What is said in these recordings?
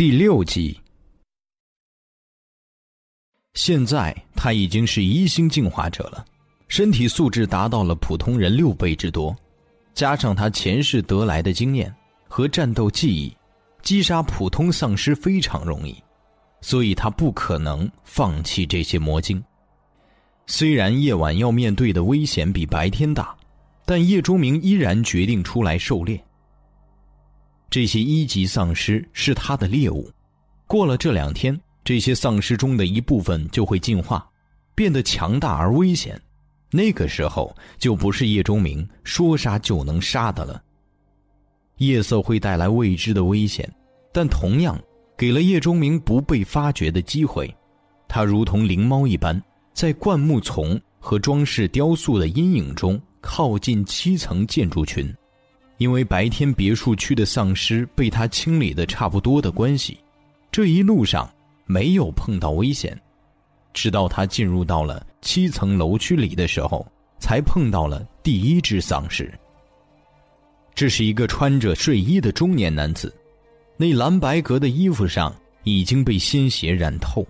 第六集。现在他已经是一星进化者了，身体素质达到了普通人六倍之多，加上他前世得来的经验和战斗技艺，击杀普通丧尸非常容易，所以他不可能放弃这些魔晶。虽然夜晚要面对的危险比白天大，但叶钟明依然决定出来狩猎。这些一级丧尸是他的猎物，过了这两天。这些丧尸中的一部分就会进化，变得强大而危险。那个时候就不是叶钟明说杀就能杀的了。夜色会带来未知的危险，但同样给了叶钟明不被发觉的机会。他如同灵猫一般，在灌木丛和装饰雕塑的阴影中靠近七层建筑群。因为白天别墅区的丧尸被他清理的差不多的关系，这一路上。没有碰到危险，直到他进入到了七层楼区里的时候，才碰到了第一只丧尸。这是一个穿着睡衣的中年男子，那蓝白格的衣服上已经被鲜血染透，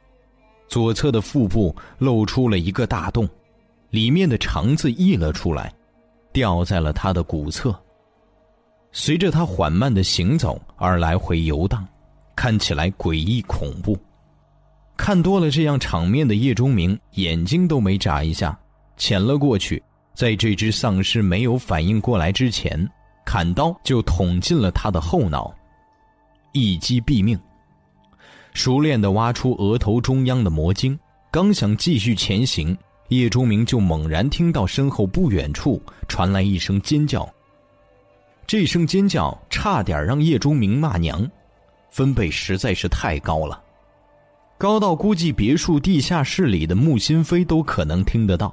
左侧的腹部露出了一个大洞，里面的肠子溢了出来，掉在了他的骨侧。随着他缓慢的行走而来回游荡，看起来诡异恐怖。看多了这样场面的叶钟明眼睛都没眨一下，潜了过去，在这只丧尸没有反应过来之前，砍刀就捅进了他的后脑，一击毙命。熟练的挖出额头中央的魔晶，刚想继续前行，叶钟明就猛然听到身后不远处传来一声尖叫。这声尖叫差点让叶钟明骂娘，分贝实在是太高了。高到估计别墅地下室里的穆新飞都可能听得到，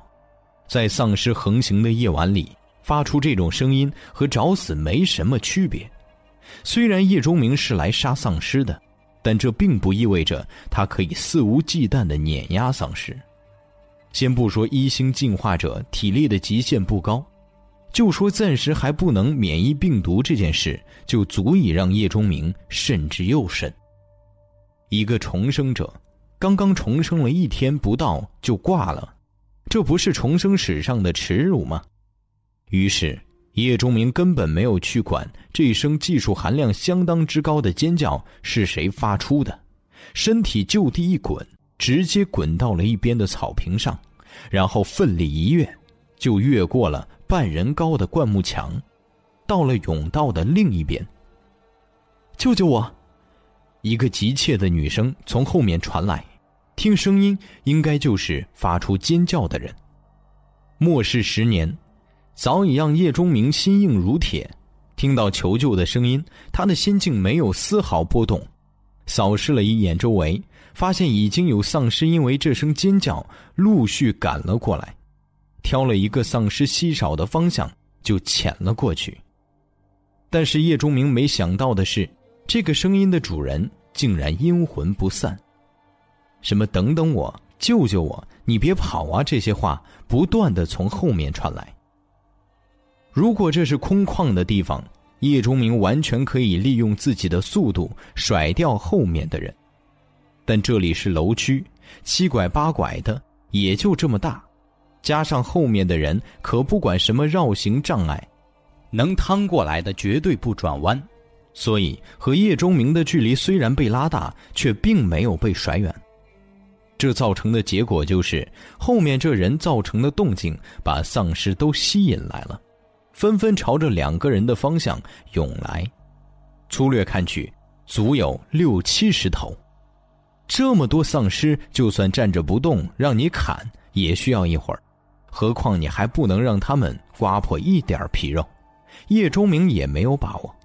在丧尸横行的夜晚里发出这种声音和找死没什么区别。虽然叶钟明是来杀丧尸的，但这并不意味着他可以肆无忌惮的碾压丧尸。先不说一星进化者体力的极限不高，就说暂时还不能免疫病毒这件事，就足以让叶钟明慎之又慎。一个重生者，刚刚重生了一天不到就挂了，这不是重生史上的耻辱吗？于是叶钟明根本没有去管这一声技术含量相当之高的尖叫是谁发出的，身体就地一滚，直接滚到了一边的草坪上，然后奋力一跃，就越过了半人高的灌木墙，到了甬道的另一边。救救我！一个急切的女声从后面传来，听声音应该就是发出尖叫的人。末世十年，早已让叶钟明心硬如铁。听到求救的声音，他的心境没有丝毫波动。扫视了一眼周围，发现已经有丧尸因为这声尖叫陆续赶了过来，挑了一个丧尸稀少的方向就潜了过去。但是叶钟明没想到的是。这个声音的主人竟然阴魂不散，什么“等等我，救救我，你别跑啊”这些话不断的从后面传来。如果这是空旷的地方，叶钟明完全可以利用自己的速度甩掉后面的人，但这里是楼区，七拐八拐的，也就这么大，加上后面的人可不管什么绕行障碍，能趟过来的绝对不转弯。所以，和叶钟明的距离虽然被拉大，却并没有被甩远。这造成的结果就是，后面这人造成的动静把丧尸都吸引来了，纷纷朝着两个人的方向涌来。粗略看去，足有六七十头。这么多丧尸，就算站着不动，让你砍也需要一会儿，何况你还不能让他们刮破一点皮肉。叶钟明也没有把握。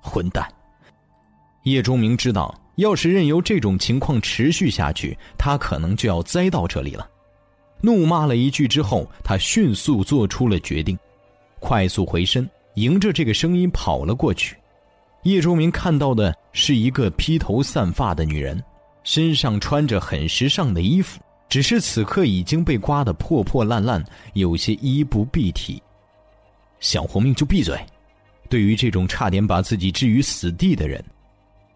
混蛋！叶钟明知道，要是任由这种情况持续下去，他可能就要栽到这里了。怒骂了一句之后，他迅速做出了决定，快速回身，迎着这个声音跑了过去。叶钟明看到的是一个披头散发的女人，身上穿着很时尚的衣服，只是此刻已经被刮得破破烂烂，有些衣不蔽体。想活命就闭嘴！对于这种差点把自己置于死地的人，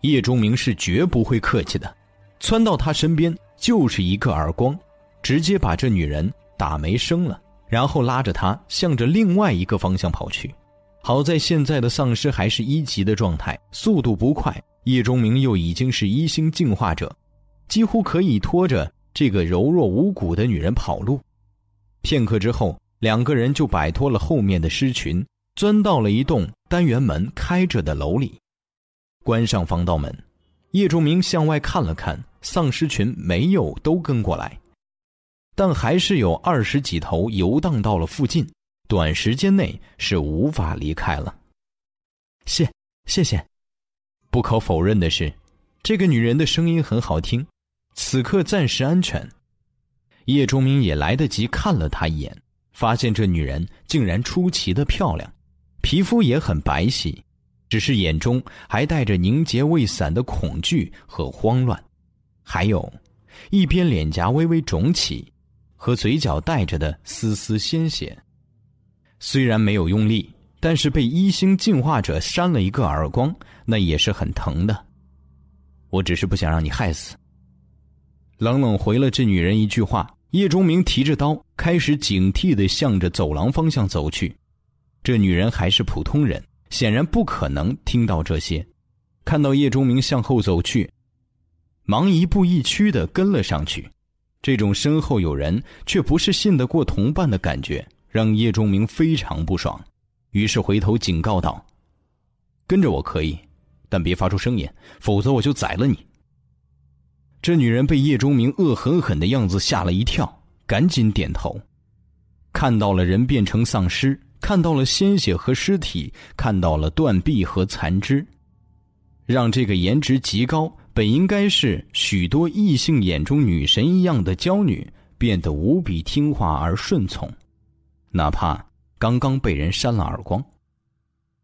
叶钟明是绝不会客气的，窜到他身边就是一个耳光，直接把这女人打没声了，然后拉着她向着另外一个方向跑去。好在现在的丧尸还是一级的状态，速度不快。叶钟明又已经是一星进化者，几乎可以拖着这个柔弱无骨的女人跑路。片刻之后，两个人就摆脱了后面的尸群，钻到了一栋单元门开着的楼里，关上防盗门。叶仲明向外看了看，丧尸群没有都跟过来，但还是有二十几头游荡到了附近。短时间内是无法离开了。谢谢谢。不可否认的是，这个女人的声音很好听。此刻暂时安全。叶钟明也来得及看了她一眼，发现这女人竟然出奇的漂亮，皮肤也很白皙，只是眼中还带着凝结未散的恐惧和慌乱，还有，一边脸颊微微肿起，和嘴角带着的丝丝鲜血。虽然没有用力，但是被一星进化者扇了一个耳光，那也是很疼的。我只是不想让你害死。冷冷回了这女人一句话，叶钟明提着刀，开始警惕的向着走廊方向走去。这女人还是普通人，显然不可能听到这些。看到叶钟明向后走去，忙一步一趋的跟了上去。这种身后有人却不是信得过同伴的感觉。让叶钟明非常不爽，于是回头警告道：“跟着我可以，但别发出声音，否则我就宰了你。”这女人被叶钟明恶狠狠的样子吓了一跳，赶紧点头。看到了人变成丧尸，看到了鲜血和尸体，看到了断臂和残肢，让这个颜值极高、本应该是许多异性眼中女神一样的娇女，变得无比听话而顺从。哪怕刚刚被人扇了耳光，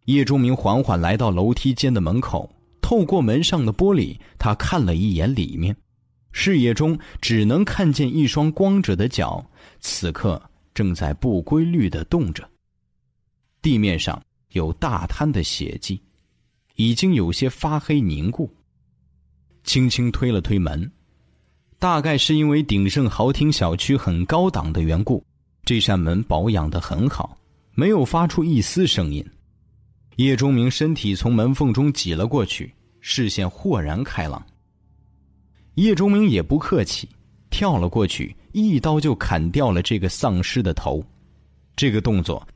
叶钟明缓缓来到楼梯间的门口，透过门上的玻璃，他看了一眼里面，视野中只能看见一双光着的脚，此刻正在不规律的动着。地面上有大滩的血迹，已经有些发黑凝固。轻轻推了推门，大概是因为鼎盛豪庭小区很高档的缘故。这扇门保养的很好，没有发出一丝声音。叶钟明身体从门缝中挤了过去，视线豁然开朗。叶钟明也不客气，跳了过去，一刀就砍掉了这个丧尸的头。这个动作，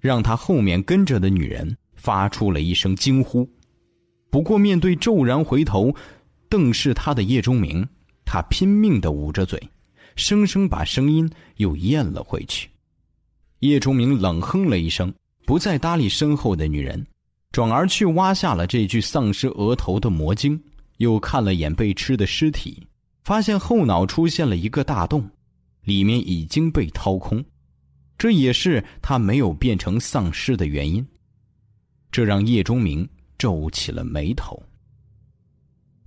让他后面跟着的女人发出了一声惊呼。不过，面对骤然回头瞪视他的叶钟明，他拼命的捂着嘴。生生把声音又咽了回去。叶钟明冷哼了一声，不再搭理身后的女人，转而去挖下了这具丧尸额头的魔晶，又看了眼被吃的尸体，发现后脑出现了一个大洞，里面已经被掏空，这也是他没有变成丧尸的原因。这让叶钟明皱起了眉头。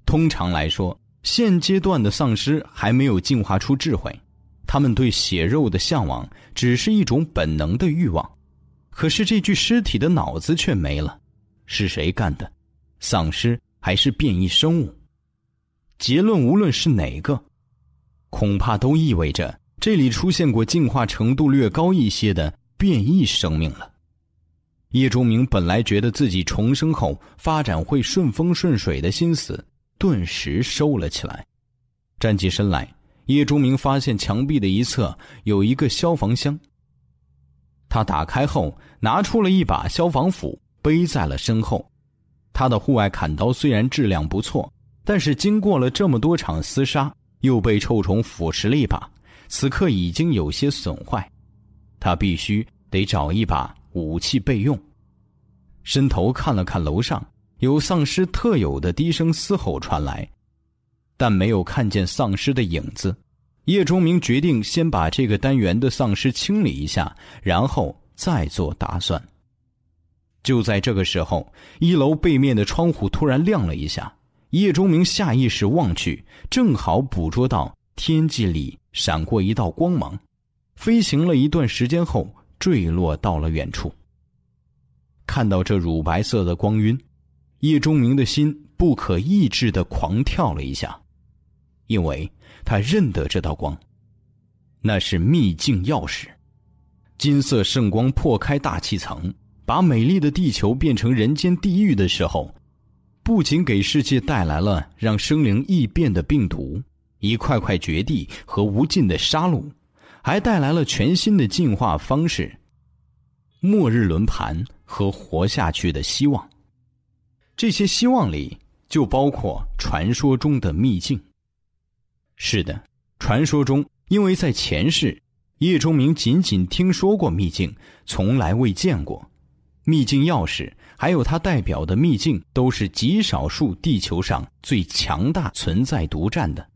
通常来说。现阶段的丧尸还没有进化出智慧，他们对血肉的向往只是一种本能的欲望。可是这具尸体的脑子却没了，是谁干的？丧尸还是变异生物？结论无论是哪个，恐怕都意味着这里出现过进化程度略高一些的变异生命了。叶钟明本来觉得自己重生后发展会顺风顺水的心思。顿时收了起来，站起身来，叶钟明发现墙壁的一侧有一个消防箱。他打开后，拿出了一把消防斧，背在了身后。他的户外砍刀虽然质量不错，但是经过了这么多场厮杀，又被臭虫腐蚀了一把，此刻已经有些损坏。他必须得找一把武器备用。伸头看了看楼上。有丧尸特有的低声嘶吼传来，但没有看见丧尸的影子。叶钟明决定先把这个单元的丧尸清理一下，然后再做打算。就在这个时候，一楼背面的窗户突然亮了一下，叶钟明下意识望去，正好捕捉到天际里闪过一道光芒，飞行了一段时间后坠落到了远处。看到这乳白色的光晕。叶钟明的心不可抑制的狂跳了一下，因为他认得这道光，那是秘境钥匙。金色圣光破开大气层，把美丽的地球变成人间地狱的时候，不仅给世界带来了让生灵异变的病毒、一块块绝地和无尽的杀戮，还带来了全新的进化方式——末日轮盘和活下去的希望。这些希望里就包括传说中的秘境。是的，传说中，因为在前世。叶钟明仅仅听说过秘境，从来未见过。秘境钥匙，还有它代表的秘境，都是极少数地球上最强大存在独占的。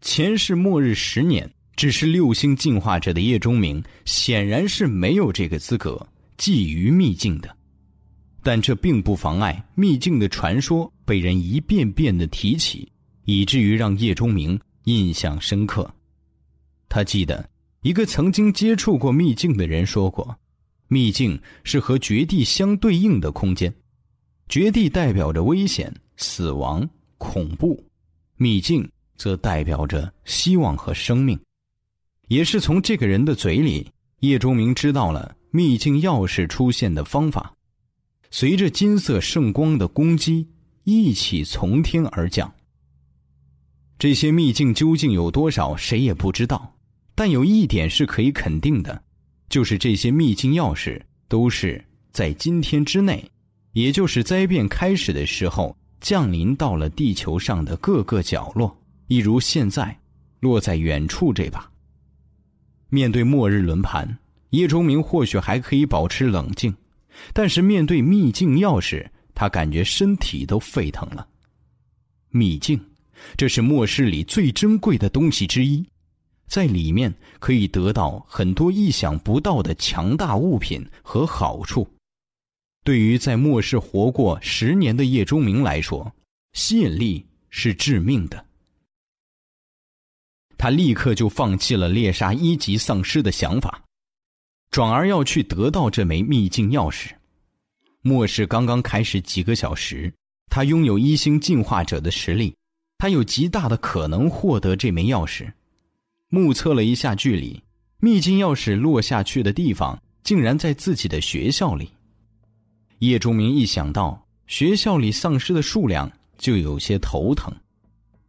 前世末日十年，只是六星进化者的叶钟明，显然是没有这个资格觊觎秘境的。但这并不妨碍秘境的传说被人一遍遍的提起，以至于让叶钟明印象深刻。他记得。一个曾经接触过秘境的人说过：“秘境是和绝地相对应的空间，绝地代表着危险、死亡、恐怖，秘境则代表着希望和生命。”也是从这个人的嘴里，叶钟明知道了秘境钥匙出现的方法。随着金色圣光的攻击，一起从天而降。这些秘境究竟有多少，谁也不知道。但有一点是可以肯定的，就是这些秘境钥匙都是在今天之内，也就是灾变开始的时候降临到了地球上的各个角落，一如现在落在远处这把。面对末日轮盘，叶钟明或许还可以保持冷静，但是面对秘境钥匙，他感觉身体都沸腾了。秘境，这是末世里最珍贵的东西之一。在里面可以得到很多意想不到的强大物品和好处，对于在末世活过十年的叶钟明来说，吸引力是致命的。他立刻就放弃了猎杀一级丧尸的想法，转而要去得到这枚秘境钥匙。末世刚刚开始几个小时，他拥有一星进化者的实力，他有极大的可能获得这枚钥匙。目测了一下距离，秘境钥匙落下去的地方竟然在自己的学校里。叶钟明一想到学校里丧尸的数量，就有些头疼。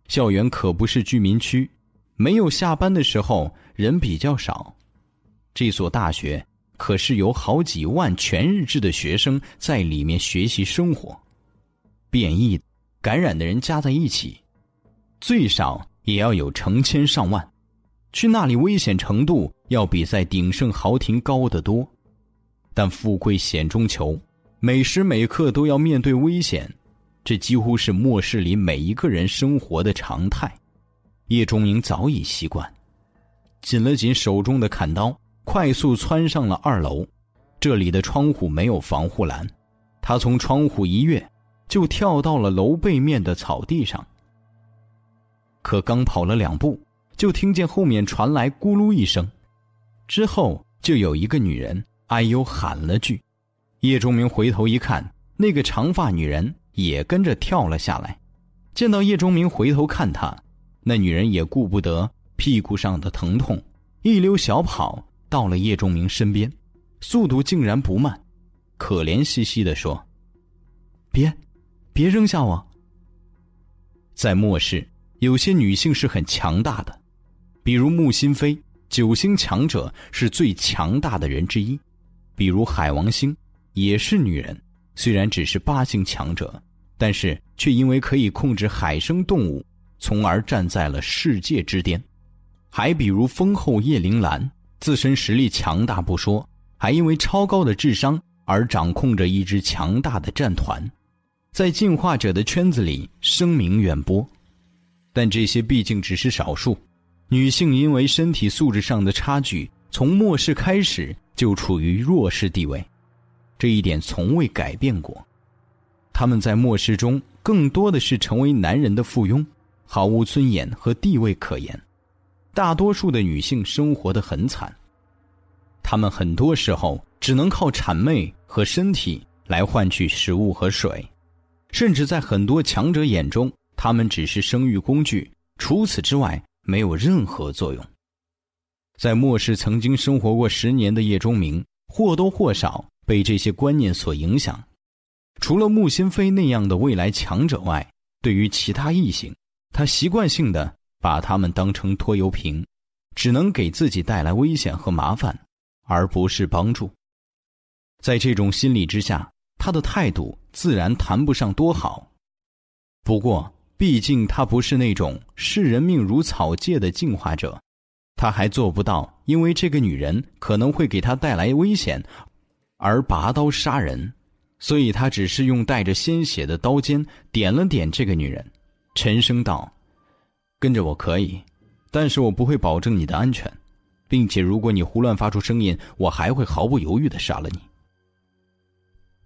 校园可不是居民区，没有下班的时候人比较少。这所大学可是有好几万全日制的学生在里面学习生活，变异、感染的人加在一起，最少也要有成千上万。去那里危险程度要比在鼎盛豪庭高得多，但富贵险中求，每时每刻都要面对危险，这几乎是末世里每一个人生活的常态。叶钟明早已习惯，紧了紧手中的砍刀，快速窜上了二楼。这里的窗户没有防护栏，他从窗户一跃，就跳到了楼背面的草地上。可刚跑了两步。就听见后面传来咕噜一声，之后就有一个女人哎呦喊了句。叶钟明回头一看，那个长发女人也跟着跳了下来。见到叶钟明回头看他，那女人也顾不得屁股上的疼痛，一溜小跑到了叶钟明身边，速度竟然不慢，可怜兮兮的说：“别，别扔下我。”在末世，有些女性是很强大的。比如木心飞，九星强者是最强大的人之一；比如海王星，也是女人，虽然只是八星强者，但是却因为可以控制海生动物，从而站在了世界之巅。还比如丰后叶灵兰，自身实力强大不说，还因为超高的智商而掌控着一支强大的战团，在进化者的圈子里声名远播。但这些毕竟只是少数。女性因为身体素质上的差距，从末世开始就处于弱势地位，这一点从未改变过。她们在末世中更多的是成为男人的附庸，毫无尊严和地位可言。大多数的女性生活的很惨，她们很多时候只能靠谄媚和身体来换取食物和水，甚至在很多强者眼中，她们只是生育工具，除此之外没有任何作用。在末世曾经生活过十年的叶钟明，或多或少被这些观念所影响。除了穆心飞那样的未来强者外，对于其他异性，他习惯性的把他们当成拖油瓶，只能给自己带来危险和麻烦，而不是帮助。在这种心理之下，他的态度自然谈不上多好。不过，毕竟他不是那种视人命如草芥的进化者。他还做不到，因为这个女人可能会给他带来危险，而拔刀杀人，所以他只是用带着鲜血的刀尖点了点这个女人，沉声道：“跟着我可以，但是我不会保证你的安全，并且如果你胡乱发出声音，我还会毫不犹豫的杀了你。”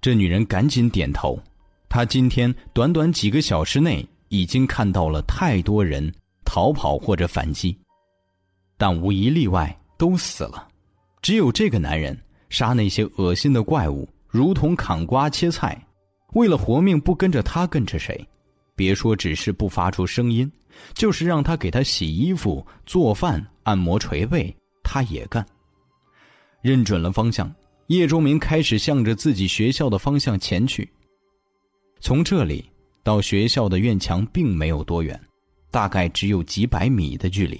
这女人赶紧点头，她今天短短几个小时内已经看到了太多人逃跑或者反击。但无一例外都死了，只有这个男人杀那些恶心的怪物，如同砍瓜切菜。为了活命，不跟着他跟着谁？别说只是不发出声音，就是让他给他洗衣服、做饭、按摩捶背，他也干。认准了方向，叶忠明开始向着自己学校的方向前去。从这里到学校的院墙并没有多远，大概只有几百米的距离。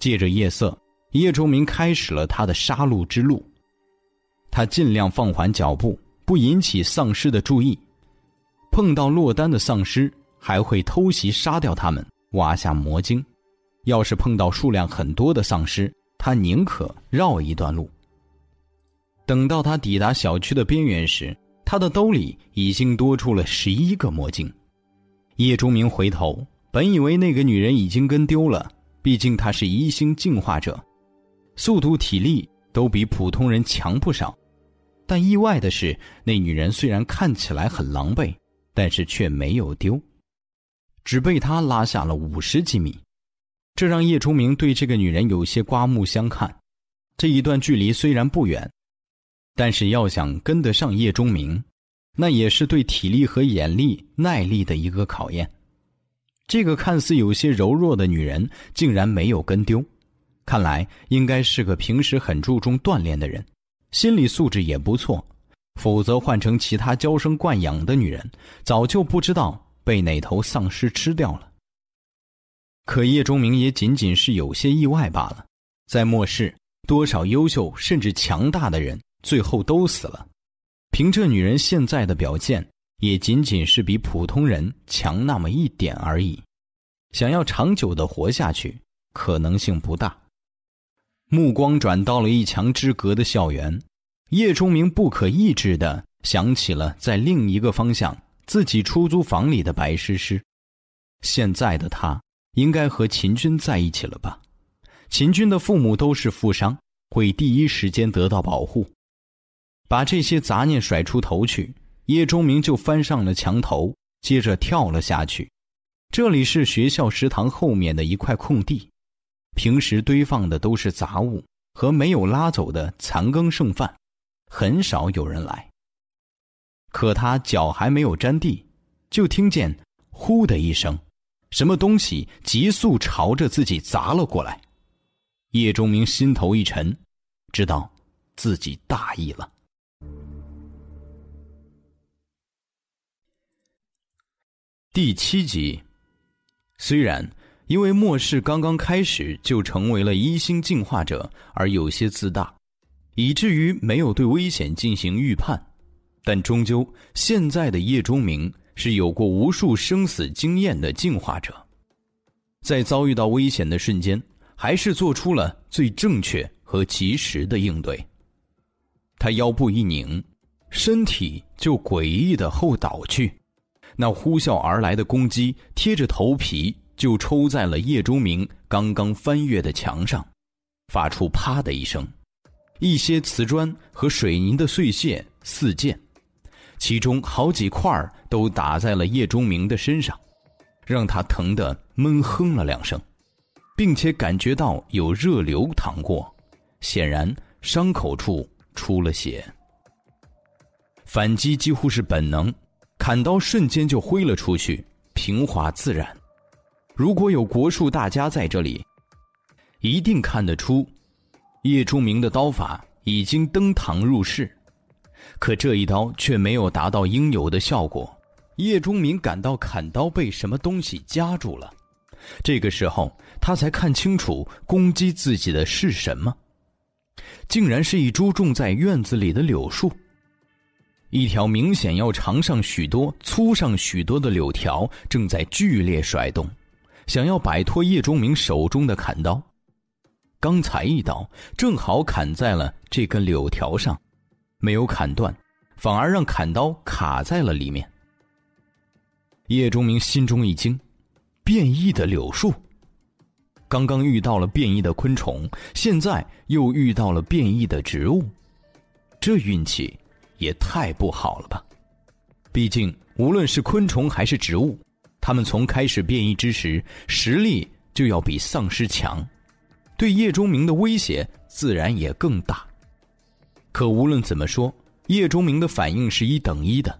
借着夜色，叶忠明开始了他的杀戮之路。他尽量放缓脚步，不引起丧尸的注意。碰到落单的丧尸，还会偷袭杀掉他们，挖下魔晶。要是碰到数量很多的丧尸，他宁可绕一段路。等到他抵达小区的边缘时，他的兜里已经多出了十一个魔晶。叶忠明回头，本以为那个女人已经跟丢了。毕竟他是一星进化者，速度、体力都比普通人强不少。但意外的是，那女人虽然看起来很狼狈，但是却没有丢，只被他拉下了五十几米。这让叶崇明对这个女人有些刮目相看。这一段距离虽然不远，但是要想跟得上叶钟明，那也是对体力和眼力、耐力的一个考验。这个看似有些柔弱的女人竟然没有跟丢，看来应该是个平时很注重锻炼的人，心理素质也不错。否则换成其他娇生惯养的女人，早就不知道被哪头丧尸吃掉了。可叶钟明也仅仅是有些意外罢了。在末世，多少优秀甚至强大的人最后都死了，凭这女人现在的表现。也仅仅是比普通人强那么一点而已，想要长久的活下去，可能性不大。目光转到了一墙之隔的校园，叶钟明不可抑制的想起了在另一个方向自己出租房里的白诗诗。现在的他应该和秦军在一起了吧？秦军的父母都是富商，会第一时间得到保护。把这些杂念甩出头去。叶钟明就翻上了墙头，接着跳了下去。这里是学校食堂后面的一块空地，平时堆放的都是杂物和没有拉走的残羹剩饭，很少有人来。可他脚还没有沾地，就听见“呼”的一声，什么东西急速朝着自己砸了过来。叶钟明心头一沉，知道自己大意了。第七集，虽然因为末世刚刚开始就成为了一星进化者而有些自大，以至于没有对危险进行预判，但终究现在的叶钟明是有过无数生死经验的进化者，在遭遇到危险的瞬间，还是做出了最正确和及时的应对。他腰部一拧，身体就诡异的后倒去。那呼啸而来的攻击贴着头皮就抽在了叶钟明刚刚翻越的墙上，发出“啪”的一声，一些瓷砖和水泥的碎屑四溅，其中好几块都打在了叶钟明的身上，让他疼得闷哼了两声，并且感觉到有热流淌过，显然伤口处出了血。反击几乎是本能。砍刀瞬间就挥了出去，平滑自然。如果有国术大家在这里，一定看得出，叶钟明的刀法已经登堂入室。可这一刀却没有达到应有的效果，叶钟明感到砍刀被什么东西夹住了。这个时候，他才看清楚攻击自己的是什么，竟然是一株种在院子里的柳树。一条明显要长上许多、粗上许多的柳条正在剧烈甩动，想要摆脱叶钟明手中的砍刀。刚才一刀正好砍在了这根柳条上，没有砍断，反而让砍刀卡在了里面。叶钟明心中一惊，变异的柳树。刚刚遇到了变异的昆虫，现在又遇到了变异的植物，这运气。也太不好了吧！毕竟无论是昆虫还是植物，它们从开始变异之时实力就要比丧尸强，对叶钟明的威胁自然也更大。可无论怎么说，叶钟明的反应是一等一的，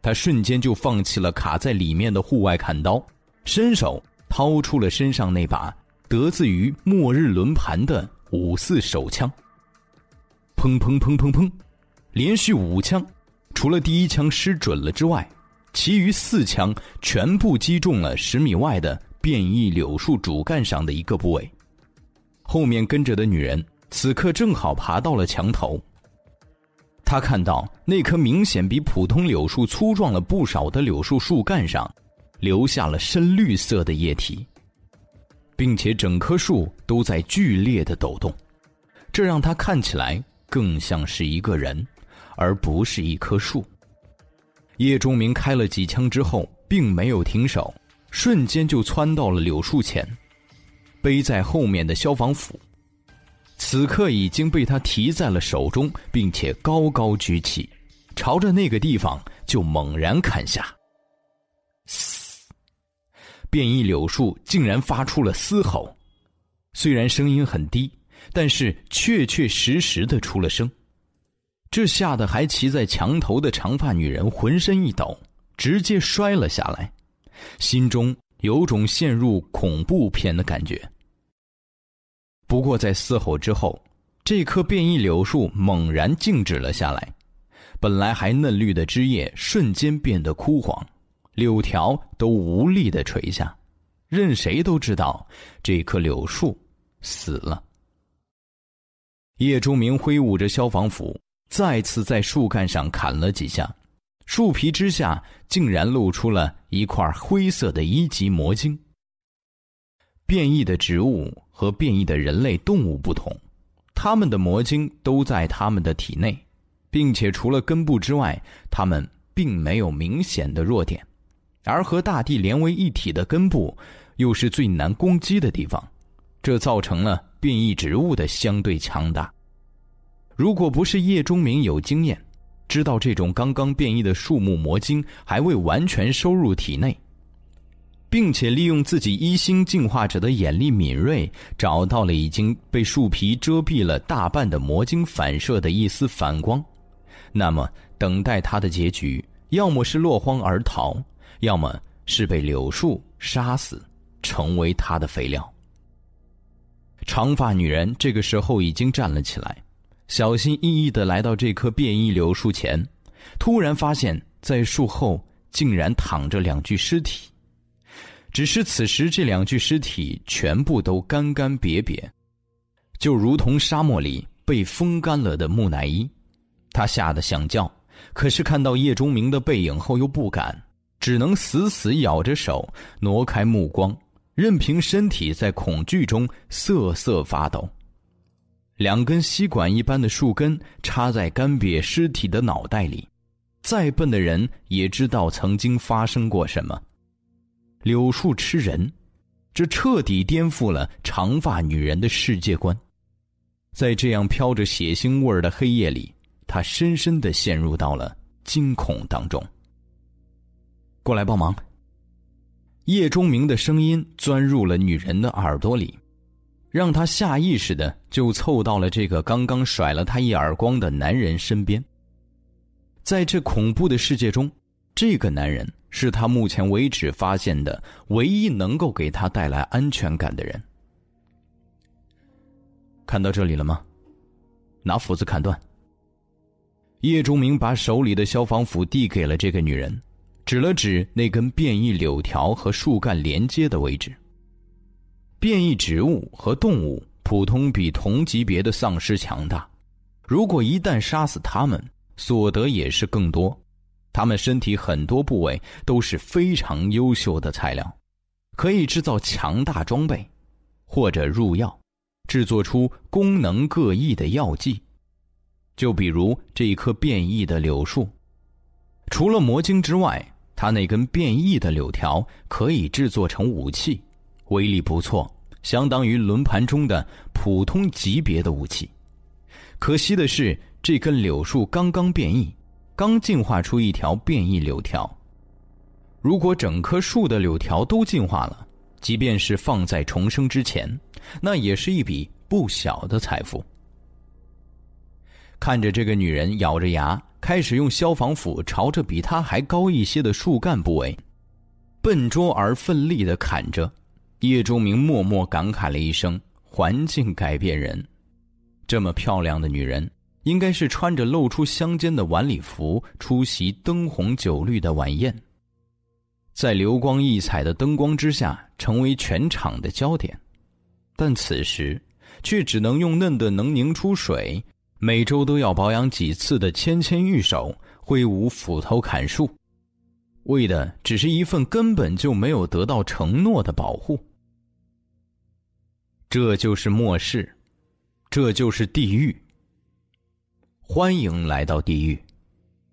他瞬间就放弃了卡在里面的户外砍刀，伸手掏出了身上那把得自于末日轮盘的五四手枪。砰砰砰砰砰！连续五枪，除了第一枪失准了之外，其余四枪全部击中了十米外的变异柳树主干上的一个部位。后面跟着的女人此刻正好爬到了墙头。她看到那棵明显比普通柳树粗壮了不少的柳树树干上，留下了深绿色的液体，并且整棵树都在剧烈的抖动，这让她看起来更像是一个人。而不是一棵树。叶钟明开了几枪之后，并没有停手，瞬间就窜到了柳树前。背在后面的消防斧，此刻已经被他提在了手中，并且高高举起，朝着那个地方就猛然砍下。嘶！变异柳树竟然发出了嘶吼，虽然声音很低，但是确确实实的出了声。这吓得还骑在墙头的长发女人浑身一抖，直接摔了下来，心中有种陷入恐怖片的感觉。不过在嘶吼之后，这棵变异柳树猛然静止了下来，本来还嫩绿的枝叶瞬间变得枯黄，柳条都无力的垂下，任谁都知道这棵柳树死了。叶忠明挥舞着消防斧。再次在树干上砍了几下，树皮之下竟然露出了一块灰色的一级魔晶。变异的植物和变异的人类动物不同，它们的魔晶都在它们的体内，并且除了根部之外，它们并没有明显的弱点，而和大地连为一体的根部又是最难攻击的地方，这造成了变异植物的相对强大。如果不是叶钟明有经验，知道这种刚刚变异的树木魔晶还未完全收入体内，并且利用自己一星进化者的眼力敏锐，找到了已经被树皮遮蔽了大半的魔晶反射的一丝反光，那么等待他的结局，要么是落荒而逃，要么是被柳树杀死，成为他的肥料。长发女人这个时候已经站了起来。小心翼翼的来到这棵变异柳树前，突然发现，在树后竟然躺着两具尸体。只是此时这两具尸体全部都干干瘪瘪，就如同沙漠里被风干了的木乃伊。他吓得想叫，可是看到叶钟明的背影后又不敢，只能死死咬着手，挪开目光，任凭身体在恐惧中瑟瑟发抖。两根吸管一般的树根插在干瘪尸体的脑袋里，再笨的人也知道曾经发生过什么。柳树吃人，这彻底颠覆了长发女人的世界观。在这样飘着血腥味儿的黑夜里，她深深的陷入到了惊恐当中。过来帮忙。叶钟明的声音钻入了女人的耳朵里。让他下意识的就凑到了这个刚刚甩了他一耳光的男人身边。在这恐怖的世界中，这个男人是他目前为止发现的唯一能够给他带来安全感的人。看到这里了吗？拿斧子砍断。叶钟明把手里的消防斧递给了这个女人，指了指那根变异柳条和树干连接的位置。变异植物和动物普通比同级别的丧尸强大，如果一旦杀死它们，所得也是更多。他们身体很多部位都是非常优秀的材料，可以制造强大装备，或者入药，制作出功能各异的药剂。就比如这一棵变异的柳树，除了魔晶之外，它那根变异的柳条可以制作成武器，威力不错，相当于轮盘中的普通级别的武器。可惜的是，这根柳树刚刚变异，刚进化出一条变异柳条。如果整棵树的柳条都进化了，即便是放在重生之前，那也是一笔不小的财富。看着这个女人咬着牙，开始用消防斧朝着比她还高一些的树干部位，笨拙而奋力的砍着，叶钟明默默感慨了一声：“环境改变人。”这么漂亮的女人，应该是穿着露出香肩的晚礼服出席灯红酒绿的晚宴，在流光溢彩的灯光之下，成为全场的焦点。但此时，却只能用嫩的能凝出水。每周都要保养几次的纤纤玉手挥舞斧头砍树，为的只是一份根本就没有得到承诺的保护。这就是末世，这就是地狱。欢迎来到地狱，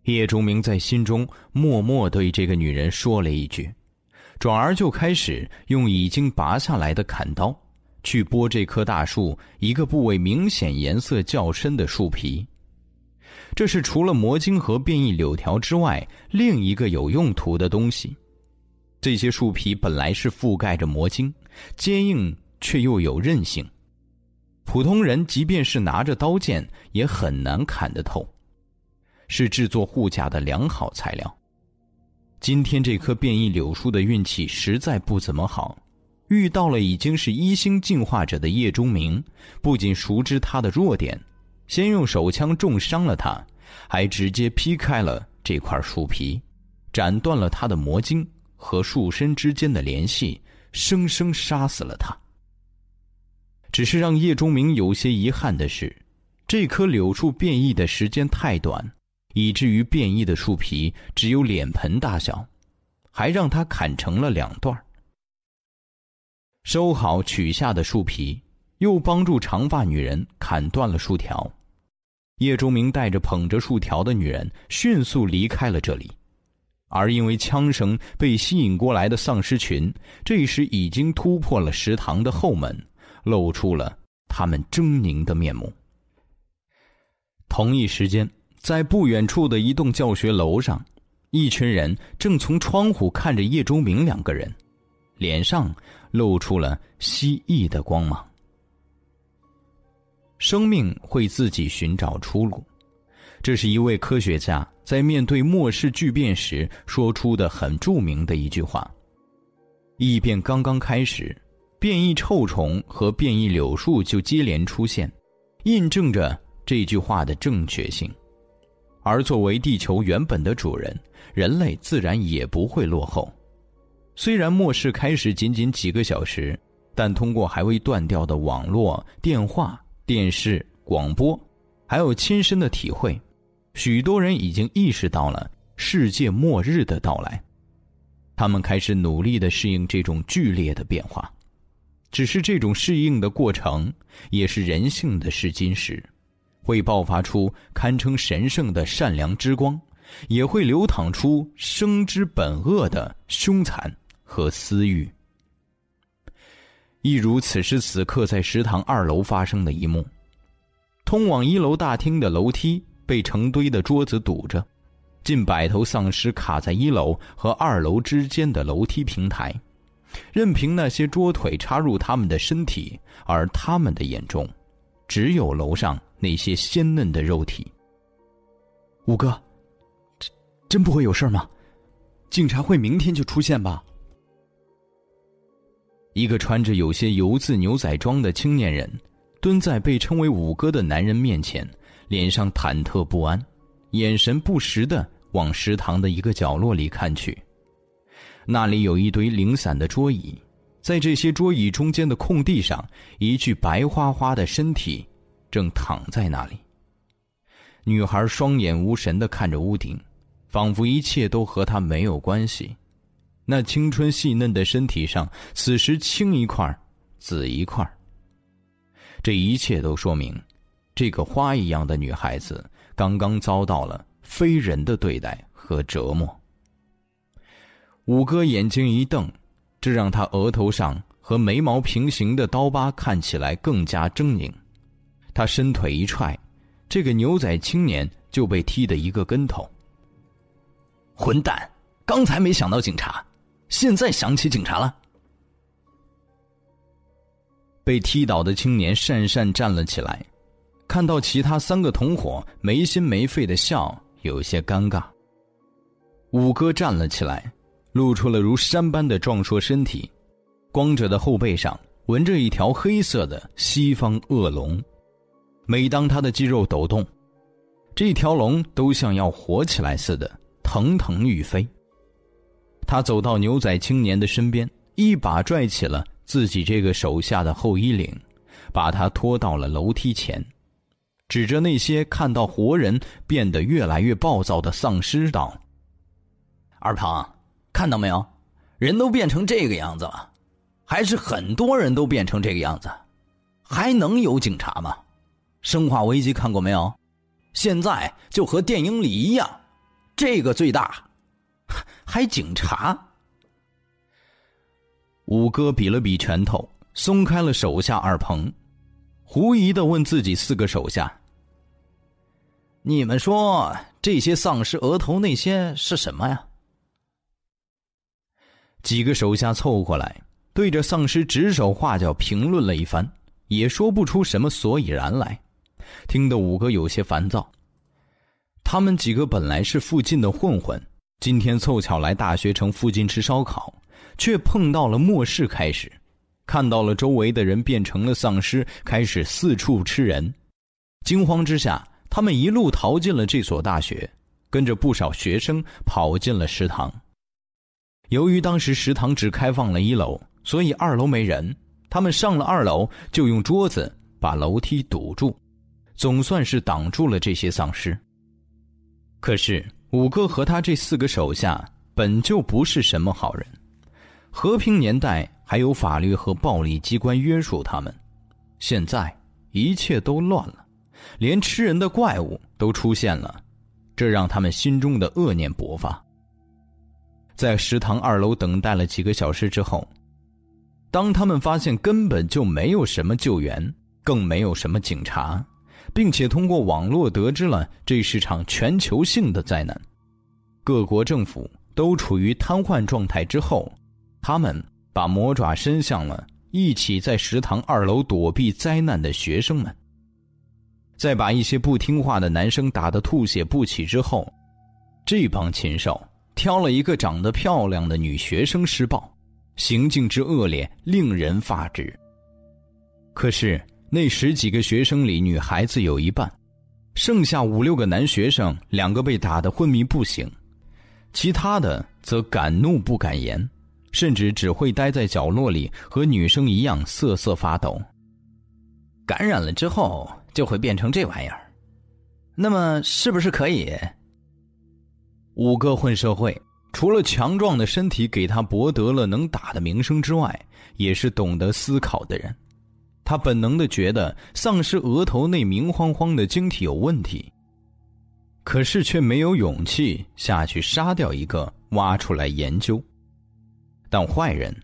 叶钟明在心中默默对这个女人说了一句，转而就开始用已经拔下来的砍刀。去剥这棵大树一个部位明显颜色较深的树皮，这是除了魔晶和变异柳条之外另一个有用途的东西。这些树皮本来是覆盖着魔晶，坚硬却又有韧性，普通人即便是拿着刀剑也很难砍得透，是制作护甲的良好材料。今天这棵变异柳树的运气实在不怎么好。遇到了已经是一星进化者的叶钟明，不仅熟知他的弱点，先用手枪重伤了他，还直接劈开了这块树皮，斩断了他的魔晶和树身之间的联系，生生杀死了他。只是让叶钟明有些遗憾的是，这棵柳树变异的时间太短，以至于变异的树皮只有脸盆大小，还让他砍成了两段。收好取下的树皮，又帮助长发女人砍断了树条。叶钟明带着捧着树条的女人迅速离开了这里，而因为枪声被吸引过来的丧尸群，这时已经突破了食堂的后门，露出了他们狰狞的面目。同一时间，在不远处的一栋教学楼上，一群人正从窗户看着叶钟明两个人，脸上。露出了蜥蜴的光芒。生命会自己寻找出路，这是一位科学家在面对末世巨变时说出的很著名的一句话。异变刚刚开始，变异臭虫和变异柳树就接连出现，印证着这句话的正确性。而作为地球原本的主人，人类自然也不会落后。虽然末世开始仅仅几个小时，但通过还未断掉的网络、电话、电视、广播，还有亲身的体会，许多人已经意识到了世界末日的到来。他们开始努力的适应这种剧烈的变化，只是这种适应的过程也是人性的试金石，会爆发出堪称神圣的善良之光，也会流淌出生之本恶的凶残。和私欲，一如此时此刻在食堂二楼发生的一幕。通往一楼大厅的楼梯被成堆的桌子堵着，近百头丧尸卡在一楼和二楼之间的楼梯平台，任凭那些桌腿插入他们的身体，而他们的眼中，只有楼上那些鲜嫩的肉体。五哥，真真不会有事吗？警察会明天就出现吧？一个穿着有些油渍牛仔装的青年人，蹲在被称为五哥的男人面前，脸上忐忑不安，眼神不时的往食堂的一个角落里看去。那里有一堆零散的桌椅，在这些桌椅中间的空地上，一具白花花的身体正躺在那里。女孩双眼无神的看着屋顶。仿佛一切都和他没有关系，那青春细嫩的身体上，此时青一块紫一块这一切都说明，这个花一样的女孩子刚刚遭到了非人的对待和折磨。五哥眼睛一瞪，这让他额头上和眉毛平行的刀疤看起来更加狰狞。他伸腿一踹，这个牛仔青年就被踢得一个跟头。混蛋！刚才没想到警察，现在想起警察了。被踢倒的青年讪讪站了起来，看到其他三个同伙没心没肺的笑，有些尴尬。五哥站了起来，露出了如山般的壮硕身体，光着的后背上纹着一条黑色的西方恶龙，每当他的肌肉抖动，这条龙都像要活起来似的。腾腾欲飞。他走到牛仔青年的身边，一把拽起了自己这个手下的后衣领，把他拖到了楼梯前，指着那些看到活人变得越来越暴躁的丧尸道：“二胖，看到没有？人都变成这个样子了，还是很多人都变成这个样子，还能有警察吗？生化危机看过没有？现在就和电影里一样。”这个最大，还警察。五哥比了比拳头，松开了手下二鹏，狐疑的问自己四个手下：“你们说这些丧尸额头那些是什么呀？”几个手下凑过来，对着丧尸指手画脚评论了一番，也说不出什么所以然来，听得五哥有些烦躁。他们几个本来是附近的混混，今天凑巧来大学城附近吃烧烤，却碰到了末世开始，看到了周围的人变成了丧尸，开始四处吃人。惊慌之下，他们一路逃进了这所大学，跟着不少学生跑进了食堂。由于当时食堂只开放了一楼，所以二楼没人。他们上了二楼，就用桌子把楼梯堵住，总算是挡住了这些丧尸。可是五哥和他这四个手下本就不是什么好人，和平年代还有法律和暴力机关约束他们，现在一切都乱了，连吃人的怪物都出现了，这让他们心中的恶念勃发。在食堂二楼等待了几个小时之后，当他们发现根本就没有什么救援，更没有什么警察。并且通过网络得知了这是场全球性的灾难，各国政府都处于瘫痪状态之后，他们把魔爪伸向了一起在食堂二楼躲避灾难的学生们。在把一些不听话的男生打得吐血不起之后，这帮禽兽挑了一个长得漂亮的女学生施暴，行径之恶劣令人发指。可是。那十几个学生里，女孩子有一半，剩下五六个男学生，两个被打得昏迷不醒，其他的则敢怒不敢言，甚至只会待在角落里，和女生一样瑟瑟发抖。感染了之后就会变成这玩意儿，那么是不是可以？五哥混社会，除了强壮的身体给他博得了能打的名声之外，也是懂得思考的人。他本能的觉得丧尸额头那明晃晃的晶体有问题，可是却没有勇气下去杀掉一个，挖出来研究。但坏人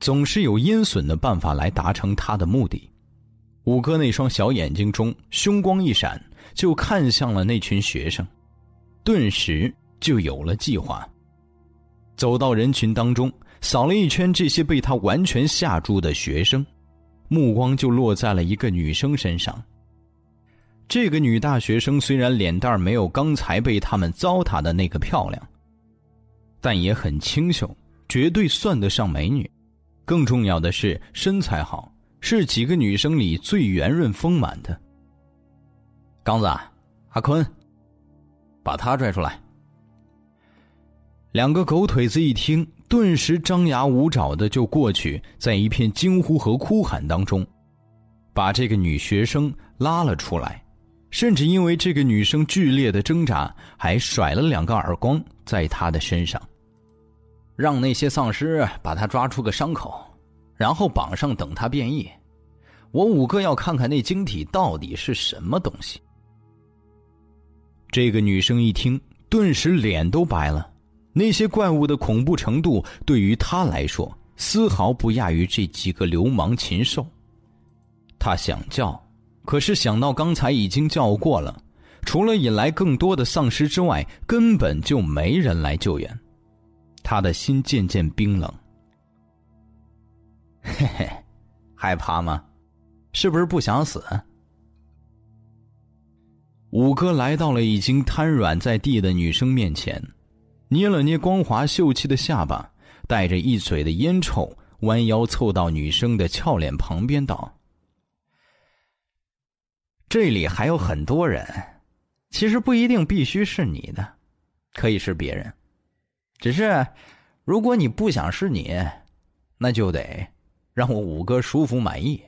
总是有阴损的办法来达成他的目的。五哥那双小眼睛中凶光一闪，就看向了那群学生，顿时就有了计划。走到人群当中，扫了一圈这些被他完全吓住的学生。目光就落在了一个女生身上。这个女大学生虽然脸蛋没有刚才被他们糟蹋的那个漂亮，但也很清秀，绝对算得上美女。更重要的是身材好，是几个女生里最圆润丰满的。刚子，阿坤，把他拽出来。两个狗腿子一听，顿时张牙舞爪的就过去，在一片惊呼和哭喊当中，把这个女学生拉了出来，甚至因为这个女生剧烈的挣扎，还甩了两个耳光在她的身上。让那些丧尸把他抓出个伤口，然后绑上等他变异。我五哥要看看那晶体到底是什么东西。这个女生一听，顿时脸都白了。那些怪物的恐怖程度，对于她来说，丝毫不亚于这几个流氓禽兽。她想叫，可是想到刚才已经叫过了，除了引来更多的丧尸之外，根本就没人来救援。她的心渐渐冰冷。嘿嘿，害怕吗？是不是不想死？五哥来到了已经瘫软在地的女生面前，捏了捏光滑秀气的下巴，带着一嘴的烟臭，弯腰凑到女生的俏脸旁边道：“这里还有很多人，其实不一定必须是你的，可以是别人。”只是，如果你不想是你，那就得让我五哥舒服满意。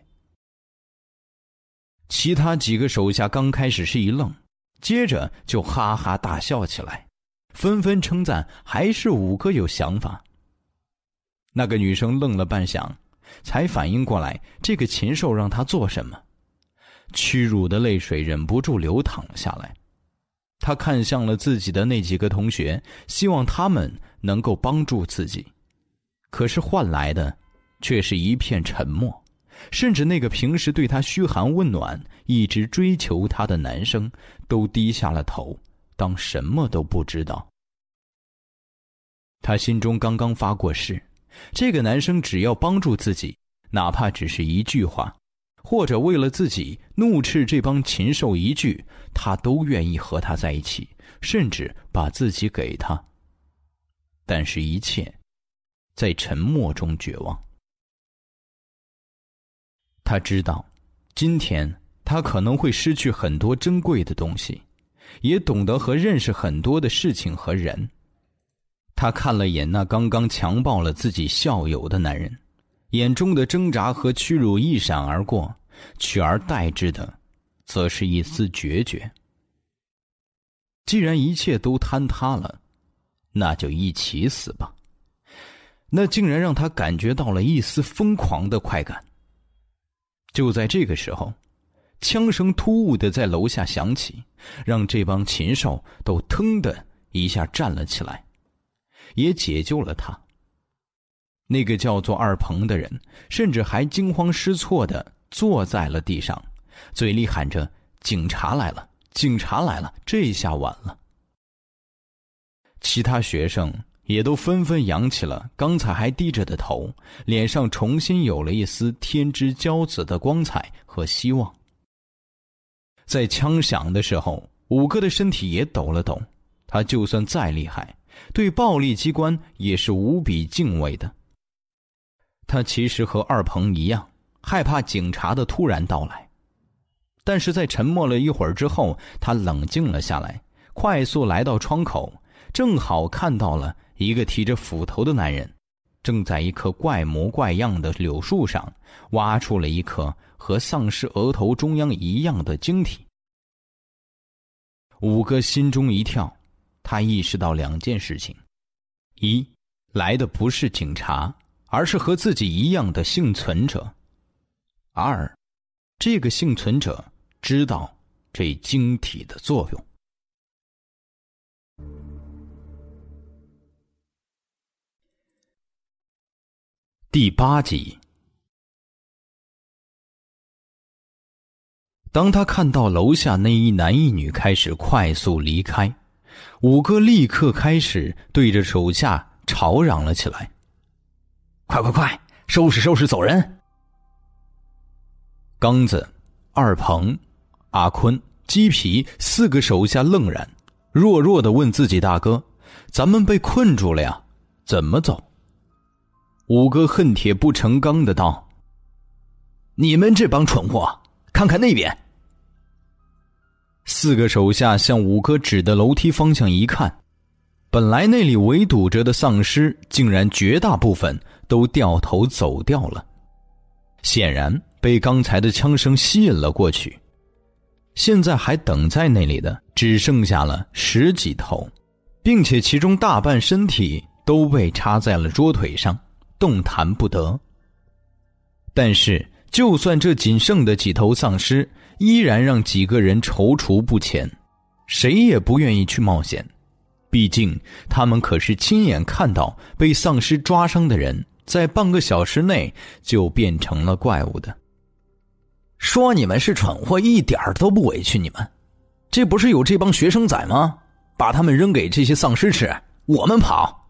其他几个手下刚开始是一愣，接着就哈哈大笑起来，纷纷称赞还是五哥有想法。那个女生愣了半晌，才反应过来这个禽兽让她做什么，屈辱的泪水忍不住流淌了下来。他看向了自己的那几个同学，希望他们能够帮助自己，可是换来的却是一片沉默，甚至那个平时对他嘘寒问暖、一直追求他的男生都低下了头，当什么都不知道。他心中刚刚发过誓，这个男生只要帮助自己，哪怕只是一句话。或者为了自己怒斥这帮禽兽一句，他都愿意和他在一起，甚至把自己给他。但是，一切在沉默中绝望。他知道，今天他可能会失去很多珍贵的东西，也懂得和认识很多的事情和人。他看了眼那刚刚强暴了自己校友的男人。眼中的挣扎和屈辱一闪而过，取而代之的，则是一丝决绝。既然一切都坍塌了，那就一起死吧。那竟然让他感觉到了一丝疯狂的快感。就在这个时候，枪声突兀的在楼下响起，让这帮禽兽都腾的一下站了起来，也解救了他。那个叫做二鹏的人，甚至还惊慌失措的坐在了地上，嘴里喊着：“警察来了，警察来了！”这下晚了。其他学生也都纷纷扬起了刚才还低着的头，脸上重新有了一丝天之骄子的光彩和希望。在枪响的时候，五哥的身体也抖了抖。他就算再厉害，对暴力机关也是无比敬畏的。他其实和二鹏一样，害怕警察的突然到来，但是在沉默了一会儿之后，他冷静了下来，快速来到窗口，正好看到了一个提着斧头的男人，正在一棵怪模怪样的柳树上挖出了一颗和丧尸额头中央一样的晶体。五哥心中一跳，他意识到两件事情：一，来的不是警察。而是和自己一样的幸存者。二，这个幸存者知道这晶体的作用。第八集，当他看到楼下那一男一女开始快速离开，五哥立刻开始对着手下吵嚷了起来。快快快，收拾收拾，走人！刚子、二鹏、阿坤、鸡皮四个手下愣然，弱弱的问自己大哥：“咱们被困住了呀？怎么走？五哥恨铁不成钢的道：“你们这帮蠢货，看看那边。”四个手下向五哥指的楼梯方向一看，本来那里围堵着的丧尸，竟然绝大部分都掉头走掉了，显然被刚才的枪声吸引了过去。现在还等在那里的，只剩下了十几头，并且其中大半身体都被插在了桌腿上，动弹不得。但是，就算这仅剩的几头丧尸，依然让几个人踌躇不前，谁也不愿意去冒险。毕竟，他们可是亲眼看到被丧尸抓伤的人，在半个小时内就变成了怪物的。说你们是蠢货，一点都不委屈你们。这不是有这帮学生仔吗？把他们扔给这些丧尸吃，我们跑。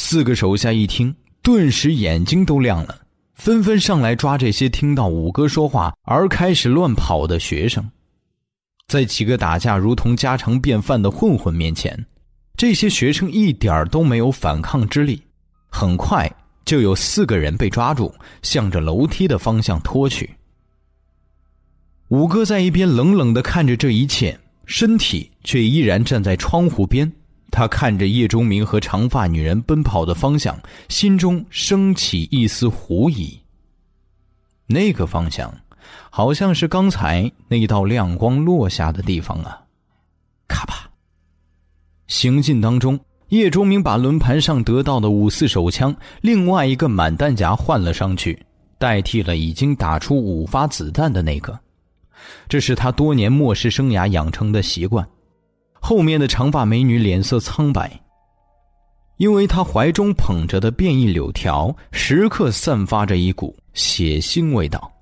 四个手下一听，顿时眼睛都亮了。纷纷上来抓这些听到五哥说话而开始乱跑的学生，在几个打架如同家常便饭的混混面前，这些学生一点都没有反抗之力。很快就有四个人被抓住，向着楼梯的方向拖去。五哥在一边冷冷的看着这一切，身体却依然站在窗户边。他看着叶钟明和长发女人奔跑的方向，心中升起一丝狐疑。那个方向，好像是刚才那道亮光落下的地方啊！咔吧。行进当中，叶钟明把轮盘上得到的五四手枪另外一个满弹夹换了上去，代替了已经打出五发子弹的那个。这是他多年末世生涯养成的习惯。后面的长发美女脸色苍白，因为她怀中捧着的变异柳条时刻散发着一股血腥味道，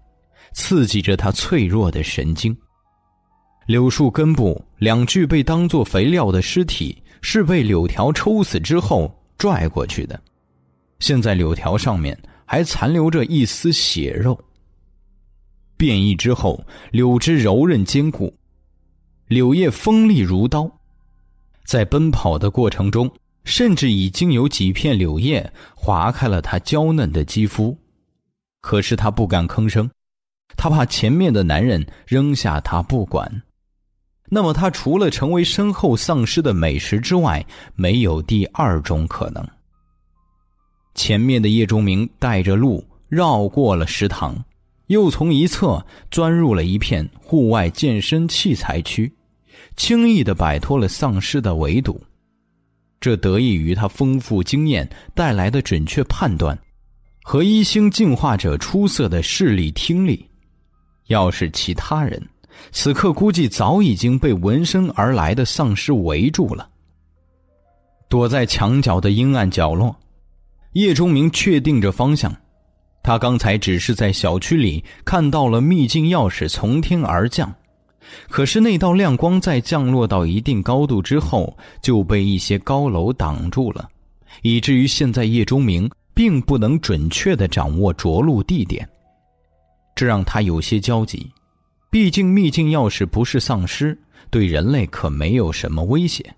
刺激着她脆弱的神经。柳树根部两具被当作肥料的尸体是被柳条抽死之后拽过去的，现在柳条上面还残留着一丝血肉。变异之后，柳枝柔韧坚固。柳叶锋利如刀，在奔跑的过程中，甚至已经有几片柳叶划开了他娇嫩的肌肤。可是他不敢吭声，他怕前面的男人扔下他不管。那么他除了成为身后丧尸的美食之外，没有第二种可能。前面的叶钟明带着路绕过了食堂。又从一侧钻入了一片户外健身器材区，轻易的摆脱了丧尸的围堵。这得益于他丰富经验带来的准确判断，和一星进化者出色的视力听力。要是其他人，此刻估计早已经被闻声而来的丧尸围住了。躲在墙角的阴暗角落，叶钟明确定着方向。他刚才只是在小区里看到了秘境钥匙从天而降，可是那道亮光在降落到一定高度之后就被一些高楼挡住了，以至于现在叶钟明并不能准确的掌握着陆地点，这让他有些焦急。毕竟秘境钥匙不是丧尸，对人类可没有什么威胁。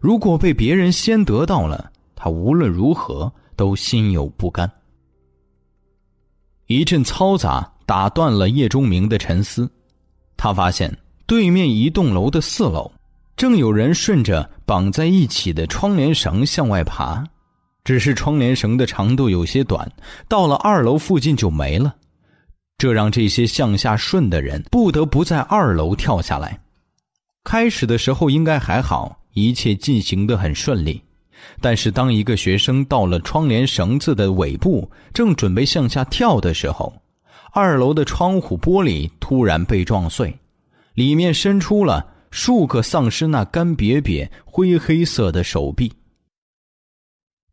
如果被别人先得到了，他无论如何都心有不甘。一阵嘈杂打断了叶钟明的沉思，他发现对面一栋楼的四楼，正有人顺着绑在一起的窗帘绳向外爬，只是窗帘绳的长度有些短，到了二楼附近就没了，这让这些向下顺的人不得不在二楼跳下来。开始的时候应该还好，一切进行的很顺利。但是，当一个学生到了窗帘绳子的尾部，正准备向下跳的时候，二楼的窗户玻璃突然被撞碎，里面伸出了数个丧尸那干瘪瘪、灰黑色的手臂。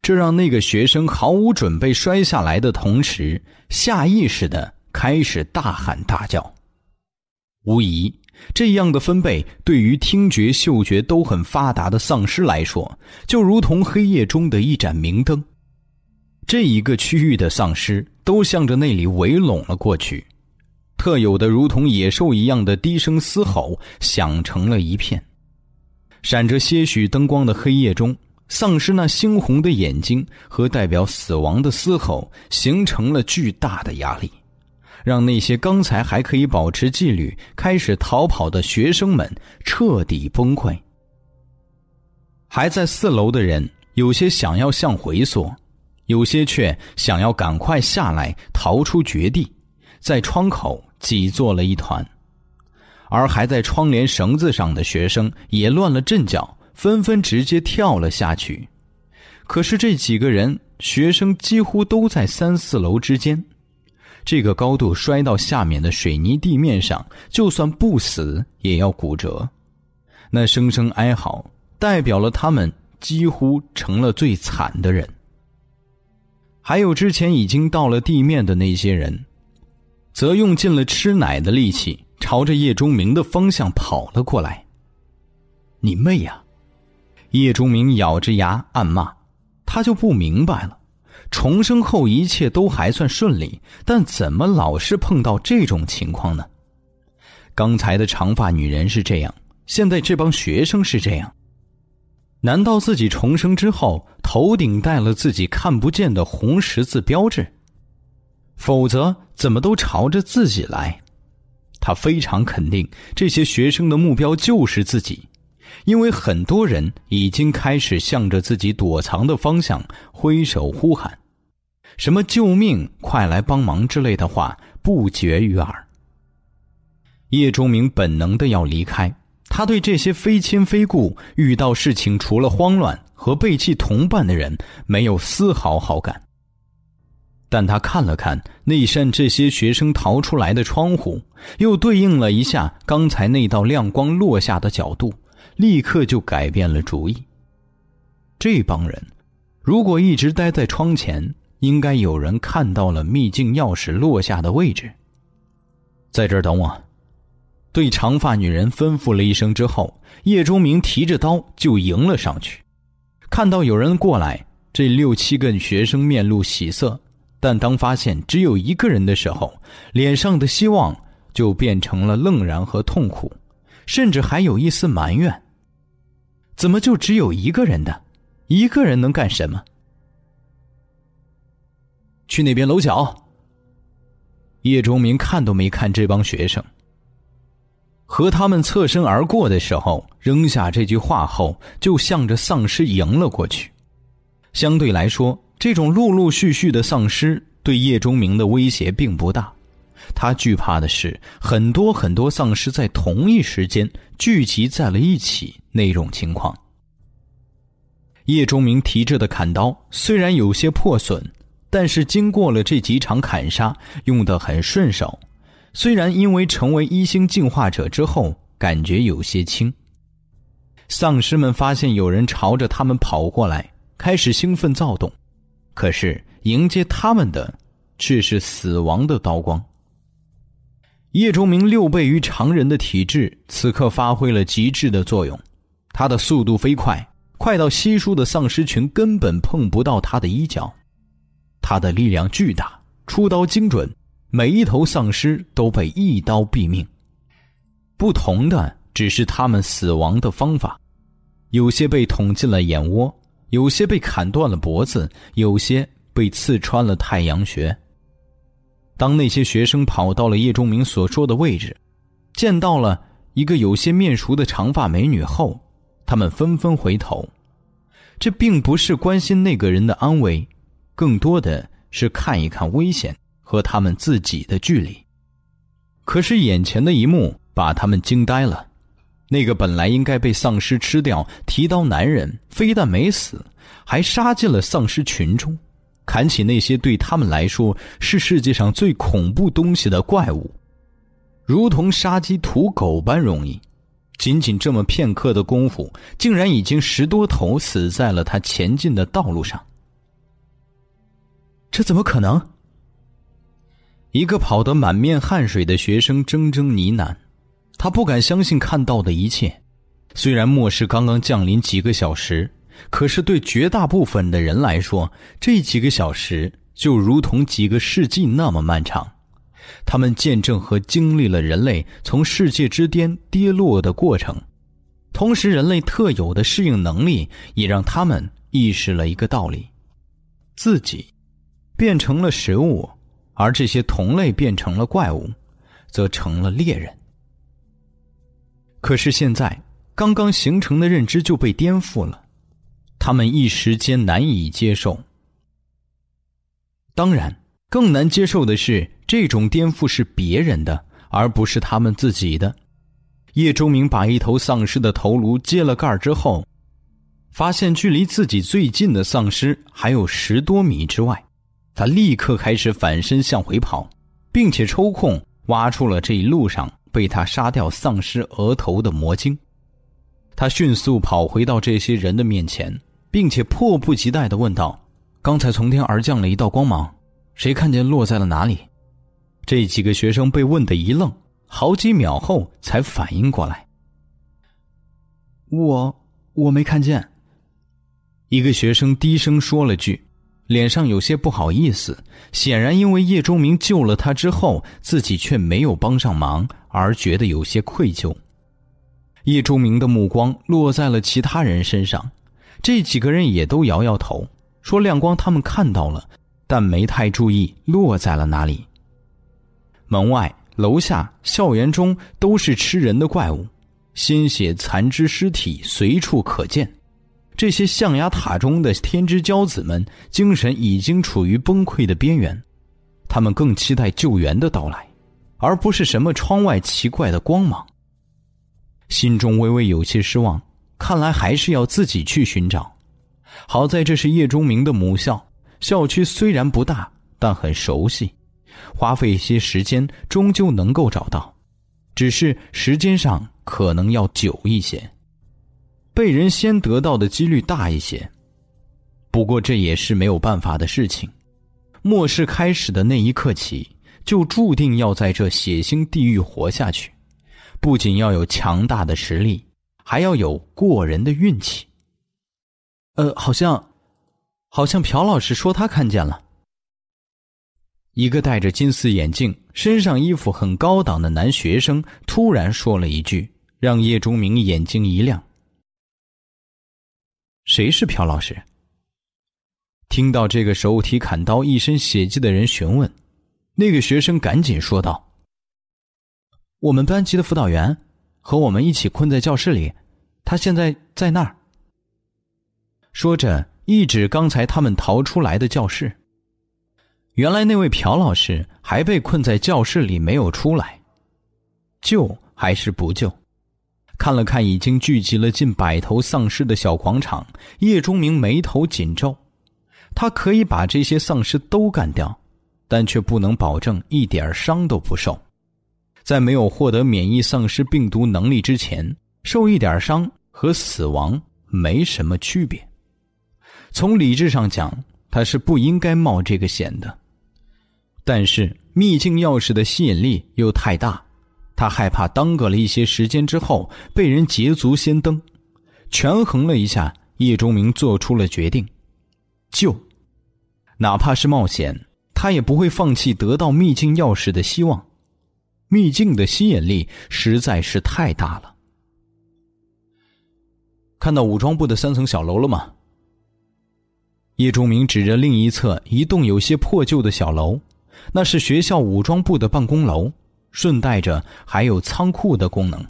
这让那个学生毫无准备摔下来的同时，下意识的开始大喊大叫。无疑。这样的分贝对于听觉、嗅觉都很发达的丧尸来说，就如同黑夜中的一盏明灯。这一个区域的丧尸都向着那里围拢了过去，特有的如同野兽一样的低声嘶吼响成了一片。闪着些许灯光的黑夜中，丧尸那猩红的眼睛和代表死亡的嘶吼，形成了巨大的压力，让那些刚才还可以保持纪律、开始逃跑的学生们彻底崩溃。还在四楼的人，有些想要向回缩，有些却想要赶快下来逃出绝地，在窗口挤作了一团。而还在窗帘绳子上的学生也乱了阵脚，纷纷直接跳了下去。可是这几个人学生几乎都在三四楼之间，这个高度摔到下面的水泥地面上，就算不死也要骨折。那声声哀嚎，代表了他们几乎成了最惨的人。还有之前已经到了地面的那些人，则用尽了吃奶的力气。朝着叶钟明的方向跑了过来。你妹呀！叶钟明咬着牙暗骂，他就不明白了。重生后一切都还算顺利，但怎么老是碰到这种情况呢？刚才的长发女人是这样，现在这帮学生是这样。难道自己重生之后头顶戴了自己看不见的红十字标志？否则怎么都朝着自己来？他非常肯定，这些学生的目标就是自己，因为很多人已经开始向着自己躲藏的方向挥手呼喊，什么“救命”“快来帮忙”之类的话不绝于耳。叶钟明本能的要离开，他对这些非亲非故、遇到事情除了慌乱和背弃同伴的人没有丝毫好感。但他看了看那扇这些学生逃出来的窗户，又对应了一下刚才那道亮光落下的角度，立刻就改变了主意。这帮人如果一直待在窗前，应该有人看到了秘境钥匙落下的位置。在这儿等我，对长发女人吩咐了一声之后，叶钟明提着刀就迎了上去。看到有人过来，这六七个学生面露喜色。但当发现只有一个人的时候，脸上的希望就变成了愣然和痛苦，甚至还有一丝埋怨。怎么就只有一个人的？一个人能干什么？去那边楼角。叶钟明看都没看这帮学生，和他们侧身而过的时候，扔下这句话后，就向着丧尸迎了过去。相对来说。这种陆陆续续的丧尸对叶钟明的威胁并不大，他惧怕的是很多很多丧尸在同一时间聚集在了一起那种情况。叶钟明提着的砍刀虽然有些破损，但是经过了这几场砍杀，用得很顺手。虽然因为成为一星进化者之后感觉有些轻，丧尸们发现有人朝着他们跑过来，开始兴奋躁动。可是迎接他们的，却是死亡的刀光。叶钟明六倍于常人的体质，此刻发挥了极致的作用。他的速度飞快，快到稀疏的丧尸群根本碰不到他的衣角。他的力量巨大，出刀精准，每一头丧尸都被一刀毙命。不同的只是他们死亡的方法，有些被捅进了眼窝。有些被砍断了脖子，有些被刺穿了太阳穴。当那些学生跑到了叶钟明所说的位置，见到了一个有些面熟的长发美女后，他们纷纷回头。这并不是关心那个人的安危，更多的是看一看危险和他们自己的距离。可是眼前的一幕把他们惊呆了。那个本来应该被丧尸吃掉提刀男人，非但没死，还杀进了丧尸群中，砍起那些对他们来说是世界上最恐怖东西的怪物，如同杀鸡屠狗般容易。仅仅这么片刻的功夫，竟然已经十多头死在了他前进的道路上。这怎么可能？一个跑得满面汗水的学生怔怔呢喃。他不敢相信看到的一切，虽然末世刚刚降临几个小时，可是对绝大部分的人来说，这几个小时就如同几个世纪那么漫长。他们见证和经历了人类从世界之巅跌落的过程，同时，人类特有的适应能力也让他们意识了一个道理：自己变成了食物，而这些同类变成了怪物，则成了猎人。可是现在，刚刚形成的认知就被颠覆了，他们一时间难以接受。当然，更难接受的是，这种颠覆是别人的，而不是他们自己的。叶钟明把一头丧尸的头颅揭了盖之后，发现距离自己最近的丧尸还有十多米之外，他立刻开始反身向回跑，并且抽空挖出了这一路上被他杀掉丧尸额头的魔晶。他迅速跑回到这些人的面前，并且迫不及待的问道：“刚才从天而降了一道光芒，谁看见落在了哪里？”这几个学生被问的一愣。好几秒后才反应过来，我我没看见。一个学生低声说了句，脸上有些不好意思，显然因为叶钟明救了他之后，自己却没有帮上忙，而觉得有些愧疚。叶钟明的目光落在了其他人身上，这几个人也都摇摇头，说亮光他们看到了，但没太注意落在了哪里。门外。楼下、校园中都是吃人的怪物，鲜血、残肢、尸体随处可见。这些象牙塔中的天之骄子们，精神已经处于崩溃的边缘。他们更期待救援的到来，而不是什么窗外奇怪的光芒。心中微微有些失望，看来还是要自己去寻找。好在这是叶钟明的母校，校区虽然不大，但很熟悉。花费一些时间，终究能够找到，只是时间上可能要久一些，被人先得到的几率大一些。不过这也是没有办法的事情。末世开始的那一刻起，就注定要在这血腥地狱活下去，不仅要有强大的实力，还要有过人的运气。呃，好像，好像朴老师说他看见了。一个戴着金丝眼镜、身上衣服很高档的男学生突然说了一句，让叶钟明眼睛一亮：“谁是朴老师？”听到这个手提砍刀、一身血迹的人询问，那个学生赶紧说道：“我们班级的辅导员，和我们一起困在教室里，他现在在那儿。”说着，一指刚才他们逃出来的教室。原来那位朴老师还被困在教室里没有出来，救还是不救？看了看已经聚集了近百头丧尸的小广场，叶钟明眉头紧皱。他可以把这些丧尸都干掉，但却不能保证一点伤都不受。在没有获得免疫丧尸病毒能力之前，受一点伤和死亡没什么区别。从理智上讲，他是不应该冒这个险的。但是秘境钥匙的吸引力又太大，他害怕耽搁了一些时间之后被人捷足先登。权衡了一下，叶钟明做出了决定：救，哪怕是冒险，他也不会放弃得到秘境钥匙的希望。秘境的吸引力实在是太大了。看到武装部的三层小楼了吗？叶钟明指着另一侧一栋有些破旧的小楼。那是学校武装部的办公楼，顺带着还有仓库的功能。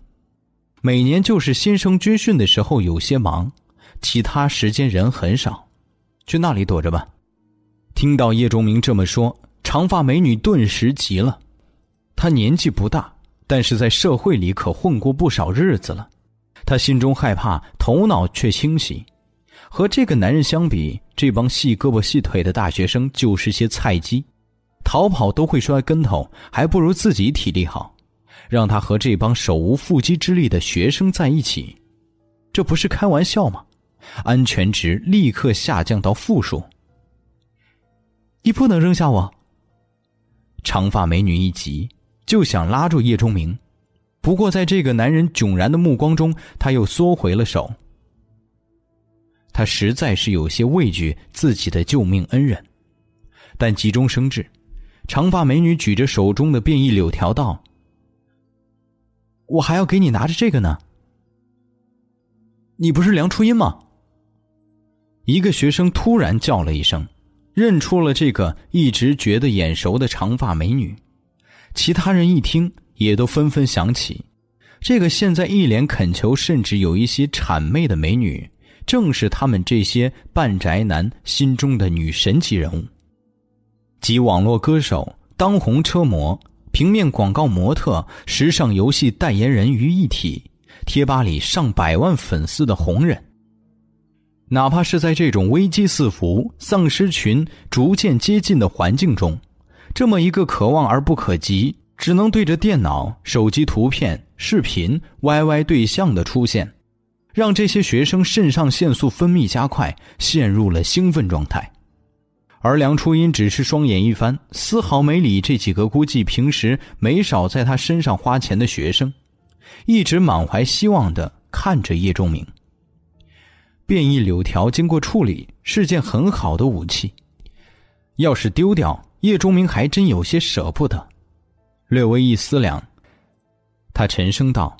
每年就是新生军训的时候有些忙，其他时间人很少，去那里躲着吧。听到叶钟明这么说，长发美女顿时急了。她年纪不大，但是在社会里可混过不少日子了。她心中害怕，头脑却清晰。和这个男人相比，这帮细胳膊细腿的大学生就是些菜鸡。逃跑都会摔跟头，还不如自己体力好。让他和这帮手无缚鸡之力的学生在一起，这不是开玩笑吗？安全值立刻下降到负数。你不能扔下我！长发美女一急，就想拉住叶钟明，不过在这个男人迥然的目光中，他又缩回了手。他实在是有些畏惧自己的救命恩人，但急中生智。长发美女举着手中的变异柳条道：“我还要给你拿着这个呢。”你不是梁初音吗？”一个学生突然叫了一声，认出了这个一直觉得眼熟的长发美女。其他人一听，也都纷纷想起，这个现在一脸恳求，甚至有一些谄媚的美女，正是他们这些半宅男心中的女神级人物，集网络歌手、当红车模、平面广告模特、时尚游戏代言人于一体，贴吧里上百万粉丝的红人。哪怕是在这种危机四伏、丧尸群逐渐接近的环境中，这么一个可望而不可及、只能对着电脑、手机图片、视频 YY 对象的出现，让这些学生肾上腺素分泌加快，陷入了兴奋状态。而梁初音只是双眼一翻，丝毫没理这几个估计平时没少在他身上花钱的学生，一直满怀希望的看着叶钟明。变异柳条经过处理是件很好的武器，要是丢掉，叶钟明还真有些舍不得。略微一思量，他沉声道：“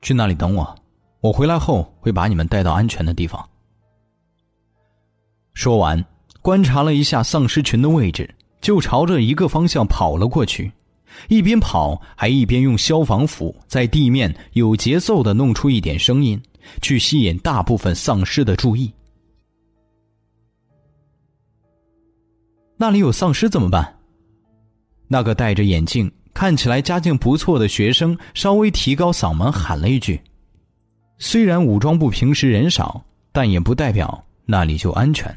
去那里等我，我回来后会把你们带到安全的地方。”说完，观察了一下丧尸群的位置，就朝着一个方向跑了过去，一边跑还一边用消防斧在地面有节奏的弄出一点声音。去吸引大部分丧尸的注意。那里有丧尸怎么办？那个戴着眼镜、看起来家境不错的学生稍微提高嗓门喊了一句：“虽然武装部平时人少，但也不代表那里就安全。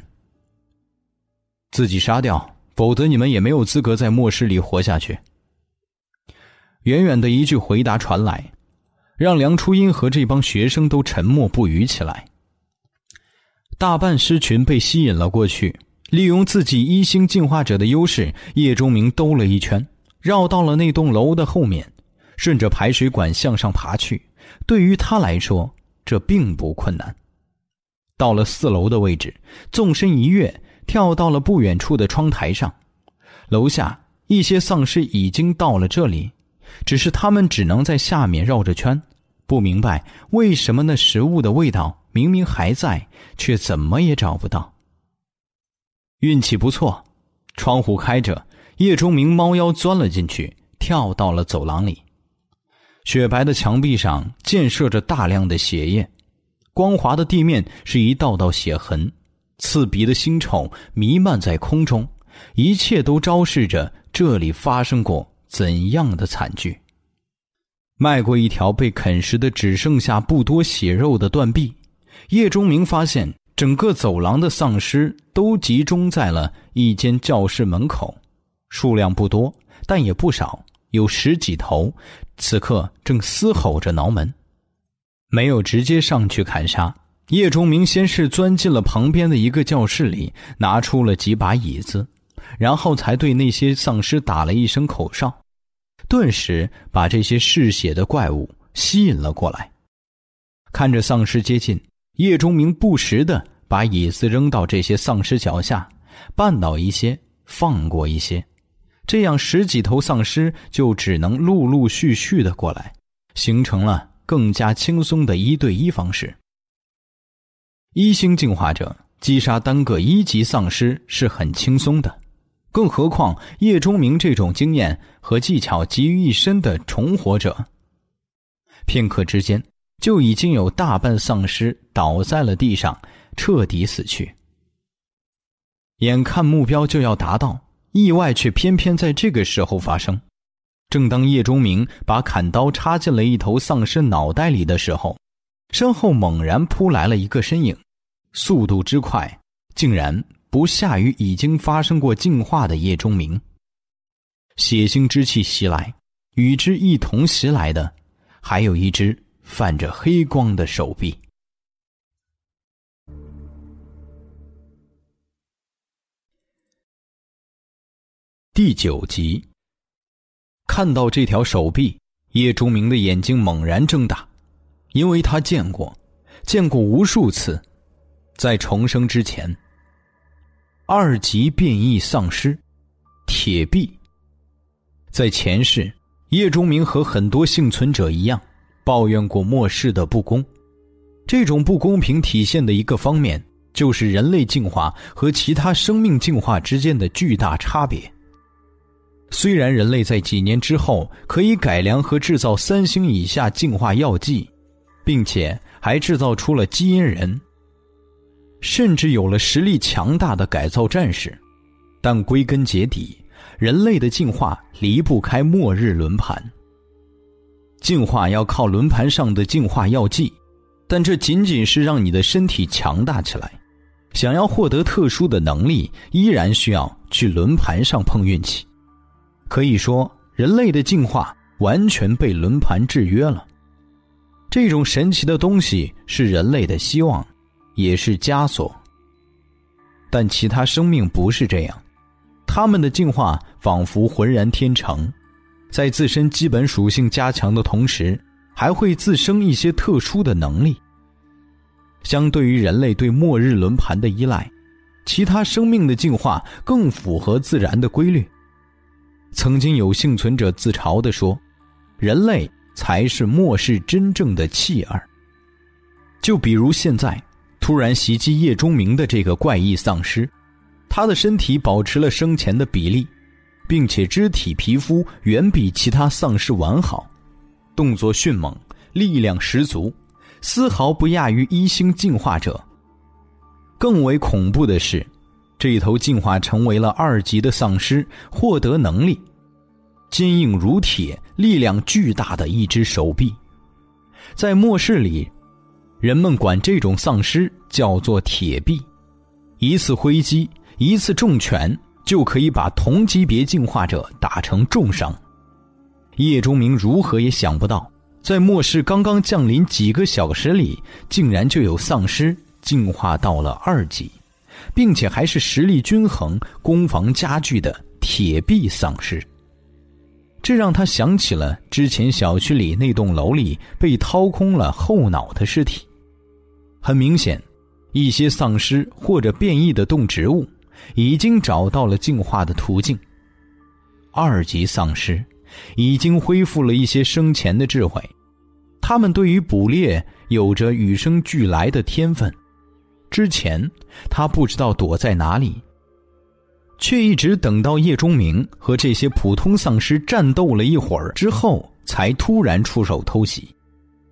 自己杀掉，否则你们也没有资格在末世里活下去。”远远的一句回答传来。让梁初音和这帮学生都沉默不语起来。大半狮群被吸引了过去，利用自己一星进化者的优势，叶钟明兜了一圈，绕到了那栋楼的后面，顺着排水管向上爬去。对于他来说，这并不困难。到了四楼的位置，纵身一跃，跳到了不远处的窗台上。楼下一些丧尸已经到了这里，只是他们只能在下面绕着圈。不明白为什么那食物的味道明明还在，却怎么也找不到。运气不错，窗户开着，叶钟明猫腰钻了进去，跳到了走廊里。雪白的墙壁上溅射着大量的血液，光滑的地面是一道道血痕，刺鼻的腥臭弥漫在空中，一切都昭示着这里发生过怎样的惨剧。迈过一条被啃食的只剩下不多血肉的断壁，叶钟明发现整个走廊的丧尸都集中在了一间教室门口，数量不多，但也不少，有十几头，此刻正嘶吼着挠门。没有直接上去砍杀，叶钟明先是钻进了旁边的一个教室里，拿出了几把椅子，然后才对那些丧尸打了一声口哨。顿时把这些嗜血的怪物吸引了过来。看着丧尸接近，叶钟明不时的把椅子扔到这些丧尸脚下，绊倒一些，放过一些，这样十几头丧尸就只能陆陆续续的过来，形成了更加轻松的一对一方式。一星进化者击杀单个一级丧尸是很轻松的。更何况叶钟明这种经验和技巧集于一身的重活者，片刻之间就已经有大半丧尸倒在了地上，彻底死去。眼看目标就要达到，意外却偏偏在这个时候发生。正当叶钟明把砍刀插进了一头丧尸脑袋里的时候，身后猛然扑来了一个身影，速度之快，竟然。不下于已经发生过进化的叶钟明。血腥之气袭来，与之一同袭来的，还有一只泛着黑光的手臂。第九集，看到这条手臂，叶钟明的眼睛猛然睁大，因为他见过，见过无数次，在重生之前。二级变异丧尸，铁臂。在前世，叶钟明和很多幸存者一样，抱怨过末世的不公，这种不公平体现的一个方面，就是人类进化和其他生命进化之间的巨大差别。虽然人类在几年之后可以改良和制造三星以下进化药剂，并且还制造出了基因人，甚至有了实力强大的改造战士，但归根结底，人类的进化离不开末日轮盘。进化要靠轮盘上的进化药剂，但这仅仅是让你的身体强大起来。想要获得特殊的能力，依然需要去轮盘上碰运气。可以说，人类的进化完全被轮盘制约了。这种神奇的东西是人类的希望，也是枷锁。但其他生命不是这样，他们的进化仿佛浑然天成，在自身基本属性加强的同时，还会自生一些特殊的能力。相对于人类对末日轮盘的依赖，其他生命的进化更符合自然的规律。曾经有幸存者自嘲地说：“人类才是末世真正的弃儿。”就比如现在突然袭击叶钟明的这个怪异丧尸，他的身体保持了生前的比例，并且肢体皮肤远比其他丧尸完好，动作迅猛，力量十足，丝毫不亚于一星进化者。更为恐怖的是。这头进化成为了二级的丧尸，获得能力，坚硬如铁、力量巨大的一只手臂。在末世里，人们管这种丧尸叫做“铁臂”，一次挥击、一次重拳就可以把同级别进化者打成重伤。叶钟明如何也想不到，在末世刚刚降临几个小时里，竟然就有丧尸进化到了二级。并且还是实力均衡、攻防加剧的铁臂丧尸，这让他想起了之前小区里那栋楼里被掏空了后脑的尸体。很明显，一些丧尸或者变异的动植物已经找到了进化的途径。二级丧尸已经恢复了一些生前的智慧，他们对于捕猎有着与生俱来的天分。之前，他不知道躲在哪里，却一直等到叶钟明和这些普通丧尸战斗了一会儿之后，才突然出手偷袭。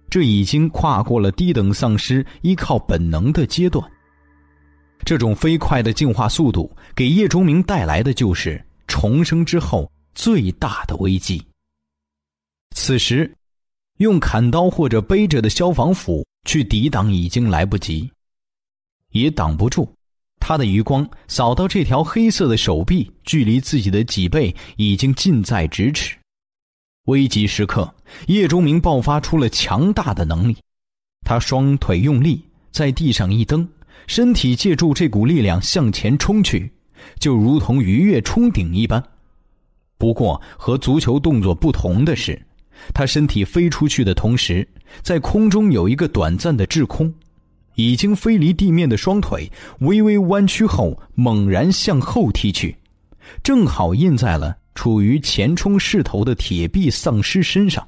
这已经跨过了低等丧尸依靠本能的阶段。这种飞快的进化速度，给叶钟明带来的就是重生之后最大的危机。此时，用砍刀或者背着的消防斧去抵挡已经来不及。也挡不住，他的余光扫到这条黑色的手臂，距离自己的脊背已经近在咫尺。危急时刻，叶钟明爆发出了强大的能力，他双腿用力，在地上一蹬，身体借助这股力量向前冲去，就如同鱼跃冲顶一般。不过和足球动作不同的是，他身体飞出去的同时，在空中有一个短暂的滞空。已经飞离地面的双腿微微弯曲后，猛然向后踢去，正好印在了处于前冲势头的铁臂丧尸身上。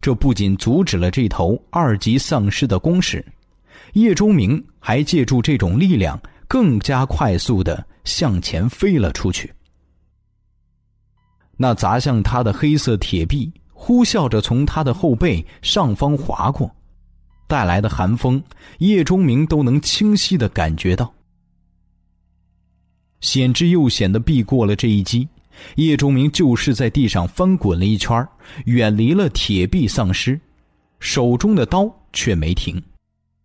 这不仅阻止了这头二级丧尸的攻势，叶钟明还借助这种力量，更加快速的向前飞了出去。那砸向他的黑色铁臂呼啸着从他的后背上方划过。带来的寒风，叶钟明都能清晰的感觉到。险之又险的避过了这一击，叶钟明就是在地上翻滚了一圈，远离了铁臂丧尸，手中的刀却没停，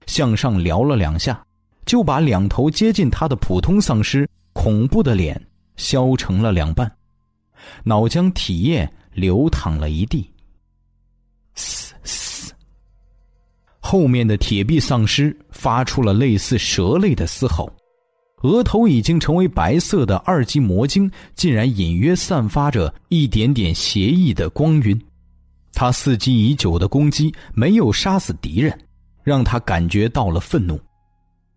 向上撩了两下，就把两头接近他的普通丧尸恐怖的脸削成了两半，脑浆体液流淌了一地。后面的铁臂丧尸发出了类似蛇类的嘶吼，额头已经成为白色的二级魔晶竟然隐约散发着一点点邪异的光晕。他伺机已久的攻击没有杀死敌人，让他感觉到了愤怒。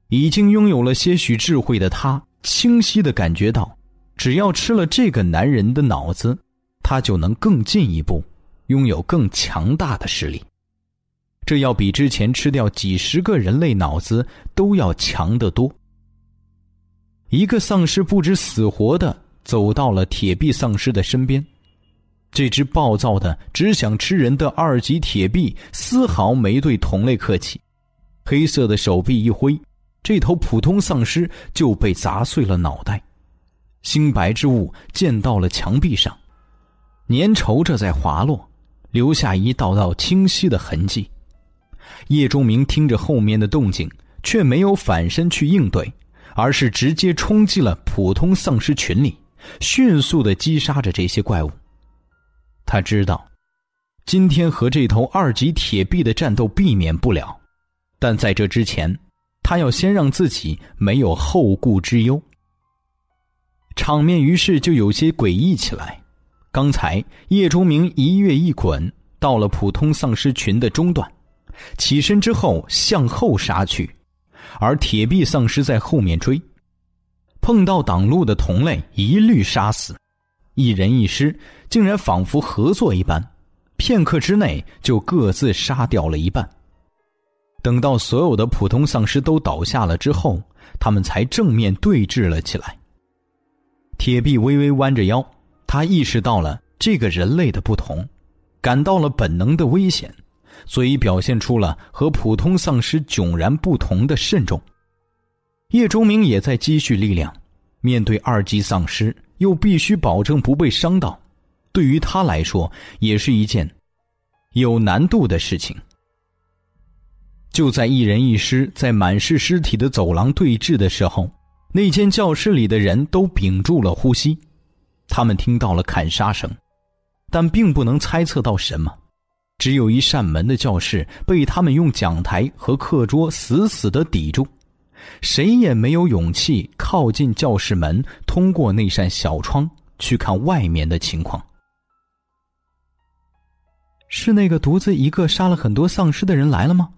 已经拥有了些许智慧的他，清晰的感觉到，只要吃了这个男人的脑子，他就能更进一步，拥有更强大的实力。这要比之前吃掉几十个人类脑子都要强得多。一个丧尸不知死活的走到了铁臂丧尸的身边，这只暴躁的只想吃人的二级铁臂丝毫没对同类客气，黑色的手臂一挥，这头普通丧尸就被砸碎了脑袋，星白之物溅到了墙壁上，粘稠着在滑落，留下一道道清晰的痕迹。叶钟明听着后面的动静，却没有反身去应对，而是直接冲进了普通丧尸群里，迅速的击杀着这些怪物。他知道，今天和这头二级铁臂的战斗避免不了，但在这之前，他要先让自己没有后顾之忧。场面于是就有些诡异起来。刚才叶钟明一跃一滚，到了普通丧尸群的中段。起身之后向后杀去，而铁臂丧尸在后面追，碰到挡路的同类一律杀死，一人一尸竟然仿佛合作一般，片刻之内就各自杀掉了一半。等到所有的普通丧尸都倒下了之后，他们才正面对峙了起来。铁臂微微弯着腰，他意识到了这个人类的不同，感到了本能的危险。所以表现出了和普通丧尸迥然不同的慎重。叶钟明也在积蓄力量，面对二级丧尸，又必须保证不被伤到，对于他来说也是一件有难度的事情。就在一人一尸在满是尸体的走廊对峙的时候，那间教室里的人都屏住了呼吸，他们听到了砍杀声，但并不能猜测到什么。只有一扇门的教室被他们用讲台和课桌死死的抵住，谁也没有勇气靠近教室门，通过那扇小窗去看外面的情况。是那个独自一个杀了很多丧尸的人来了吗？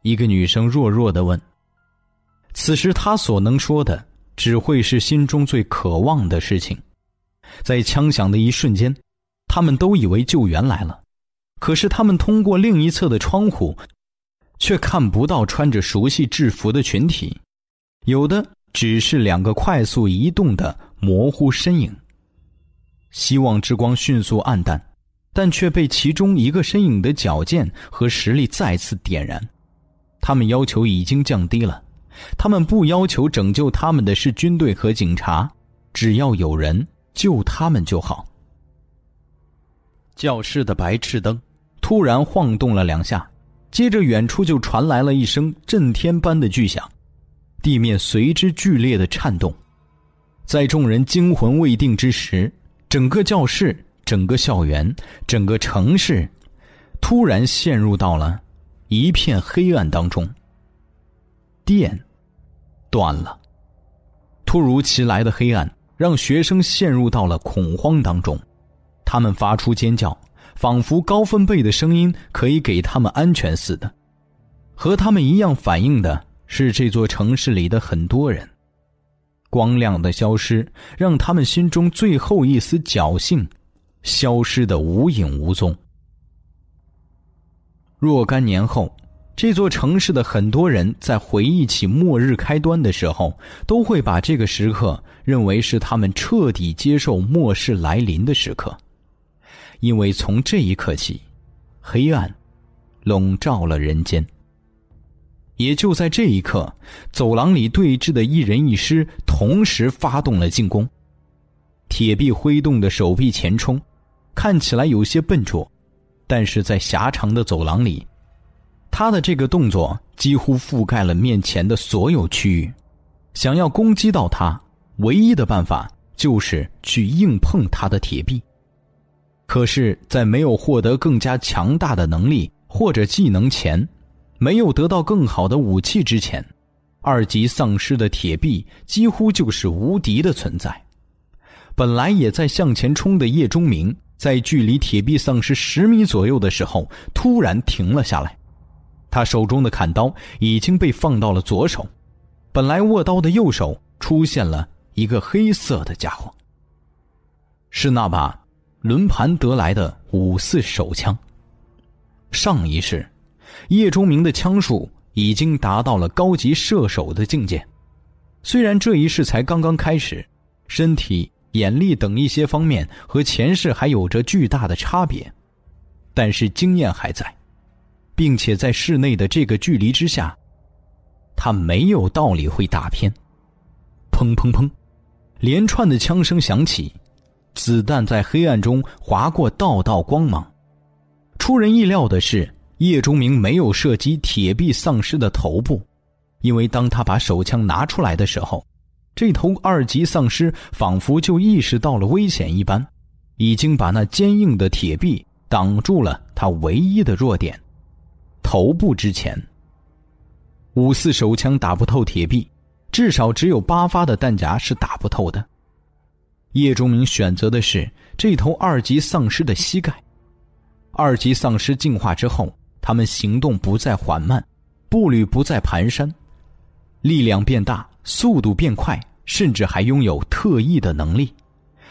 一个女生弱弱的问。此时她所能说的，只会是心中最渴望的事情。在枪响的一瞬间。他们都以为救援来了，可是他们通过另一侧的窗户，却看不到穿着熟悉制服的群体，有的只是两个快速移动的模糊身影。希望之光迅速暗淡，但却被其中一个身影的矫健和实力再次点燃。他们要求已经降低了，他们不要求拯救他们的是军队和警察，只要有人救他们就好。教室的白炽灯突然晃动了两下，接着远处就传来了一声震天般的巨响，地面随之剧烈的颤动。在众人惊魂未定之时，整个教室、整个校园、整个城市，突然陷入到了一片黑暗当中。电断了，突如其来的黑暗让学生陷入到了恐慌当中。他们发出尖叫，仿佛高分贝的声音可以给他们安全似的。和他们一样反应的是这座城市里的很多人。光亮的消失，让他们心中最后一丝侥幸消失的无影无踪。若干年后，这座城市的很多人在回忆起末日开端的时候，都会把这个时刻认为是他们彻底接受末世来临的时刻。因为从这一刻起，黑暗笼罩了人间。也就在这一刻，走廊里对峙的一人一尸同时发动了进攻。铁臂挥动的手臂前冲，看起来有些笨拙，但是在狭长的走廊里，他的这个动作几乎覆盖了面前的所有区域。想要攻击到他，唯一的办法就是去硬碰他的铁臂。可是，在没有获得更加强大的能力或者技能前，没有得到更好的武器之前，二级丧尸的铁臂几乎就是无敌的存在。本来也在向前冲的叶钟明，在距离铁臂丧尸十米左右的时候，突然停了下来。他手中的砍刀已经被放到了左手，本来握刀的右手出现了一个黑色的家伙，是那把。轮盘得来的五四手枪，上一世，叶钟明的枪术已经达到了高级射手的境界。虽然这一世才刚刚开始，身体、眼力等一些方面和前世还有着巨大的差别，但是经验还在，并且在室内的这个距离之下，他没有道理会打偏。砰砰砰，连串的枪声响起，子弹在黑暗中划过道道光芒。出人意料的是，叶钟明没有射击铁臂丧尸的头部。因为当他把手枪拿出来的时候，这头二级丧尸仿佛就意识到了危险一般，已经把那坚硬的铁臂挡住了他唯一的弱点——头部之前。五四手枪打不透铁臂，至少只有八发的弹夹是打不透的。叶钟明选择的是这头二级丧尸的膝盖。二级丧尸进化之后，他们行动不再缓慢，步履不再蹒跚。力量变大，速度变快，甚至还拥有特异的能力，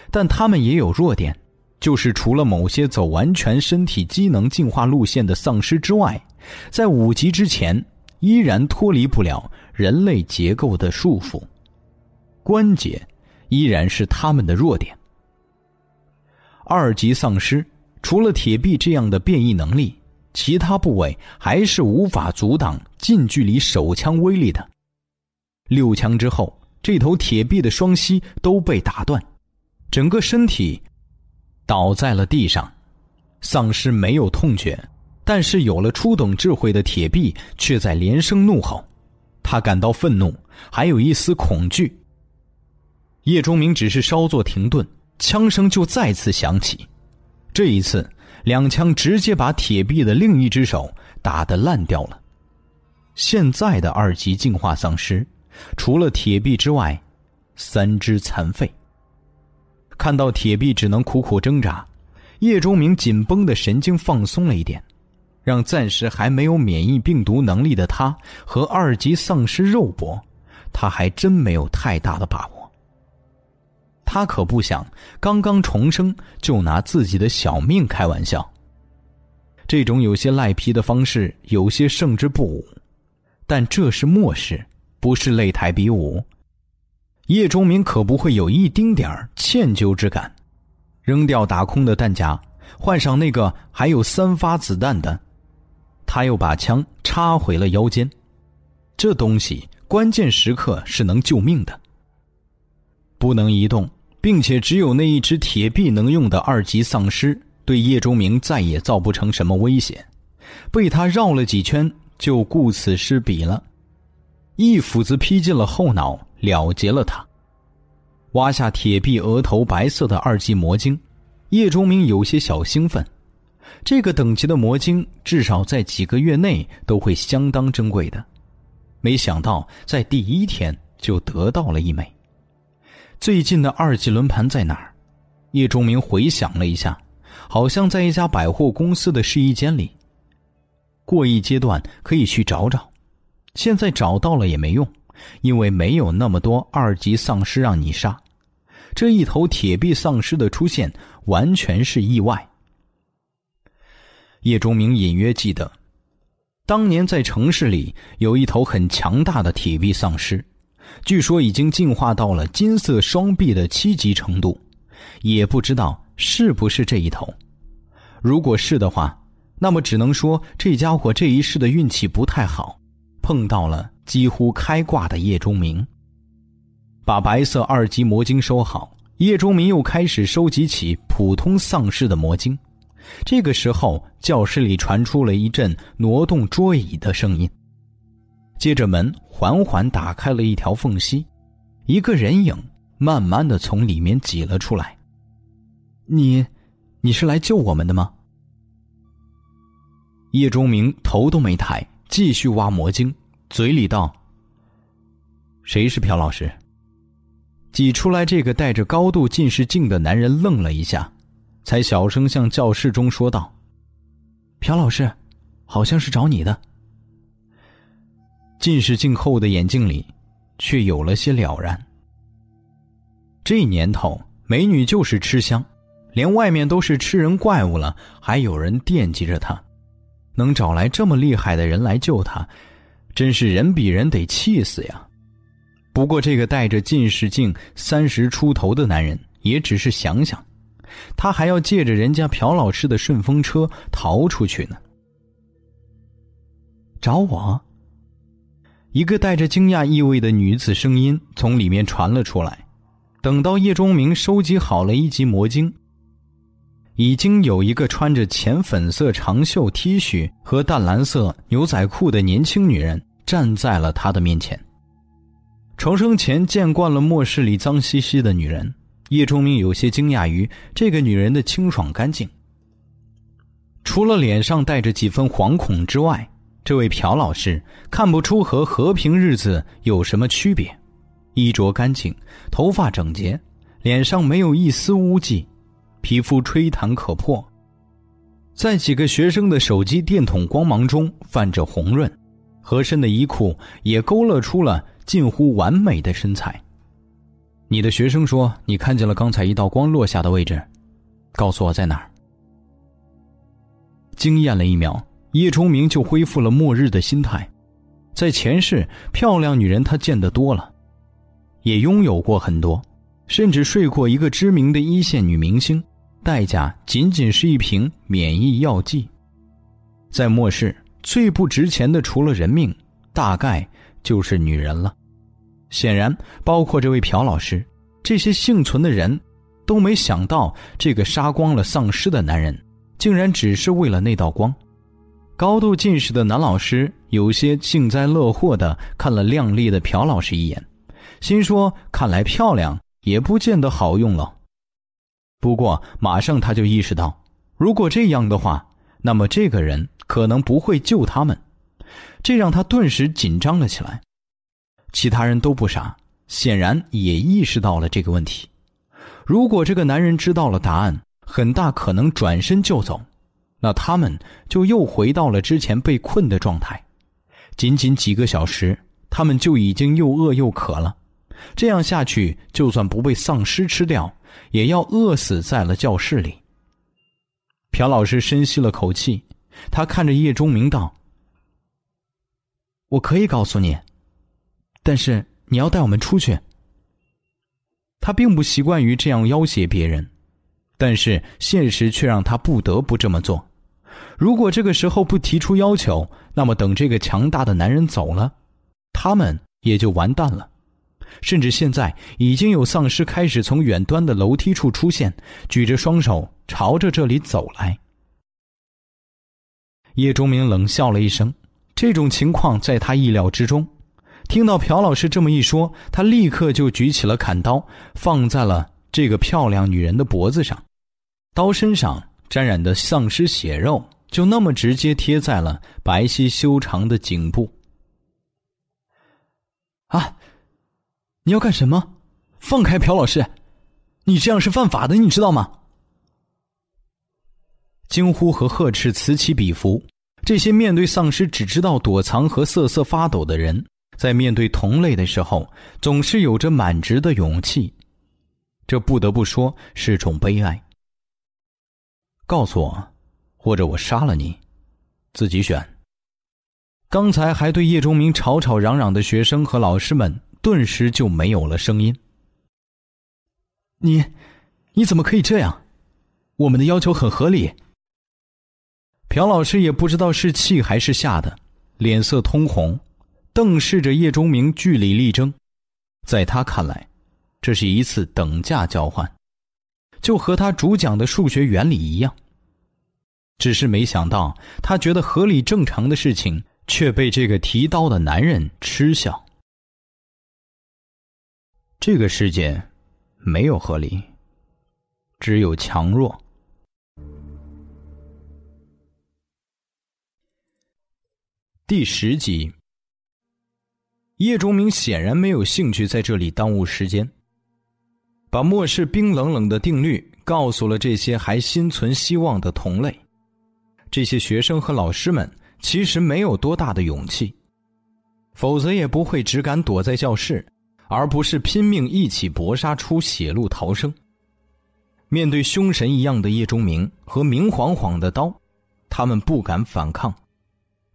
但他们也有弱点，就是除了某些走完全身体机能进化路线的丧尸之外，在五级之前依然脱离不了人类结构的束缚，关节依然是他们的弱点。二级丧尸除了铁臂这样的变异能力，其他部位还是无法阻挡近距离手枪威力的。六枪之后，这头铁臂的双膝都被打断，整个身体倒在了地上。丧尸没有痛觉，但是有了初等智慧的铁臂却在连声怒吼。他感到愤怒，还有一丝恐惧。叶钟明只是稍作停顿，枪声就再次响起。这一次，两枪直接把铁臂的另一只手打得烂掉了。现在的二级进化丧尸。除了铁臂之外，三肢残废。看到铁臂只能苦苦挣扎，叶钟明紧绷的神经放松了一点，让暂时还没有免疫病毒能力的他和二级丧尸肉搏，他还真没有太大的把握。他可不想刚刚重生就拿自己的小命开玩笑。这种有些赖皮的方式，有些胜之不武，但这是末世。不是擂台比武，叶钟明可不会有一丁点儿歉疚之感。扔掉打空的弹夹，换上那个还有三发子弹的，他又把枪插回了腰间。这东西关键时刻是能救命的。不能移动，并且只有那一只铁臂能用的二级丧尸，对叶钟明再也造不成什么威胁。被他绕了几圈，就顾此失彼了。一斧子劈进了后脑，了结了他。挖下铁臂额头白色的二级魔晶，叶钟明有些小兴奋。这个等级的魔晶，至少在几个月内都会相当珍贵的。没想到在第一天就得到了一枚。最近的二级轮盘在哪儿？叶钟明回想了一下，好像在一家百货公司的试衣间里。过一阶段可以去找找。现在找到了也没用，因为没有那么多二级丧尸让你杀。这一头铁臂丧尸的出现完全是意外。叶钟明隐约记得，当年在城市里有一头很强大的铁臂丧尸，据说已经进化到了金色双臂的七级程度，也不知道是不是这一头。如果是的话，那么只能说这家伙这一世的运气不太好。碰到了几乎开挂的叶钟明，把白色二级魔晶收好，叶钟明又开始收集起普通丧尸的魔晶。这个时候，教室里传出了一阵挪动桌椅的声音，接着门缓缓打开了一条缝隙，一个人影慢慢的从里面挤了出来。你，你是来救我们的吗？叶钟明头都没抬。继续挖魔晶，嘴里道：“谁是朴老师？”挤出来这个戴着高度近视镜的男人愣了一下，才小声向教室中说道：“朴老师，好像是找你的。”近视镜后的眼睛里，却有了些了然。这年头，美女就是吃香，连外面都是吃人怪物了，还有人惦记着她。能找来这么厉害的人来救他，真是人比人得气死呀！不过这个戴着近视镜、三十出头的男人，也只是想想，他还要借着人家朴老师的顺风车逃出去呢。找我？一个带着惊讶意味的女子声音从里面传了出来。等到叶钟明收集好了一集魔晶，已经有一个穿着浅粉色长袖 T 恤和淡蓝色牛仔裤的年轻女人站在了他的面前。重生前见惯了末世里脏兮兮的女人，叶钟明有些惊讶于这个女人的清爽干净。除了脸上带着几分惶恐之外，这位朴老师看不出和和平日子有什么区别。衣着干净，头发整洁，脸上没有一丝污迹，皮肤吹弹可破，在几个学生的手机电筒光芒中泛着红润，合身的衣裤也勾勒出了近乎完美的身材。你的学生说你看见了刚才一道光落下的位置，告诉我在哪儿。惊艳了一秒，叶钟明就恢复了末日的心态，在前世，漂亮女人他见得多了。也拥有过很多，甚至睡过一个知名的一线女明星，代价仅仅是一瓶免疫药剂。在末世，最不值钱的除了人命，大概就是女人了。显然，包括这位朴老师，这些幸存的人，都没想到这个杀光了丧尸的男人，竟然只是为了那道光。高度近视的男老师有些幸灾乐祸的看了靓丽的朴老师一眼。心说：“看来漂亮也不见得好用了。”不过马上他就意识到，如果这样的话，那么这个人可能不会救他们，这让他顿时紧张了起来。其他人都不傻，显然也意识到了这个问题。如果这个男人知道了答案，很大可能转身就走，那他们就又回到了之前被困的状态。仅仅几个小时，他们就已经又饿又渴了。这样下去，就算不被丧尸吃掉，也要饿死在了教室里。朴老师深吸了口气，他看着叶钟明道：“我可以告诉你，但是你要带我们出去。”他并不习惯于这样要挟别人，但是现实却让他不得不这么做。如果这个时候不提出要求，那么等这个强大的男人走了，他们也就完蛋了。甚至现在已经有丧尸开始从远端的楼梯处出现，举着双手朝着这里走来。叶钟明冷笑了一声，这种情况在他意料之中。听到朴老师这么一说，他立刻就举起了砍刀，放在了这个漂亮女人的脖子上，刀身上沾染的丧尸血肉就那么直接贴在了白皙修长的颈部。啊！你要干什么？放开朴老师！你这样是犯法的，你知道吗？惊呼和呵斥此起彼伏。这些面对丧尸只知道躲藏和瑟瑟发抖的人，在面对同类的时候，总是有着满值的勇气。这不得不说是种悲哀。告诉我，或者我杀了你，自己选。刚才还对叶钟明吵吵嚷嚷的学生和老师们。顿时就没有了声音。你，你怎么可以这样？我们的要求很合理。朴老师也不知道是气还是吓的，脸色通红，瞪视着叶钟明，据理力争。在他看来，这是一次等价交换，就和他主讲的数学原理一样。只是没想到，他觉得合理正常的事情，却被这个提刀的男人嗤笑。这个世界没有合理，只有强弱。第十集，叶钟明显然没有兴趣在这里耽误时间，把末世冰冷冷的定律告诉了这些还心存希望的同类。这些学生和老师们其实没有多大的勇气，否则也不会只敢躲在教室。而不是拼命一起搏杀出血路逃生。面对凶神一样的叶钟明和明晃晃的刀，他们不敢反抗，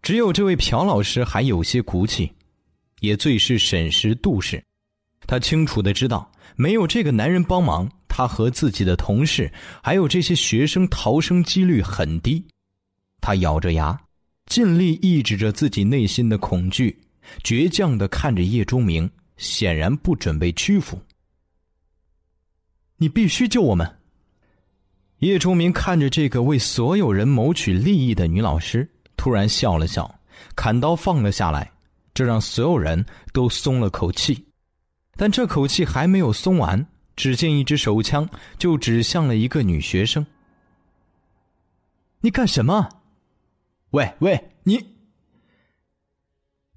只有这位朴老师还有些骨气，也最是审时度势。他清楚的知道，没有这个男人帮忙，他和自己的同事还有这些学生逃生几率很低。他咬着牙，尽力抑制着自己内心的恐惧，倔强的看着叶钟明，显然不准备屈服。你必须救我们！叶钟明看着这个为所有人谋取利益的女老师，突然笑了笑，砍刀放了下来，这让所有人都松了口气。但这口气还没有松完，只见一支手枪就指向了一个女学生。你干什么？喂喂，你！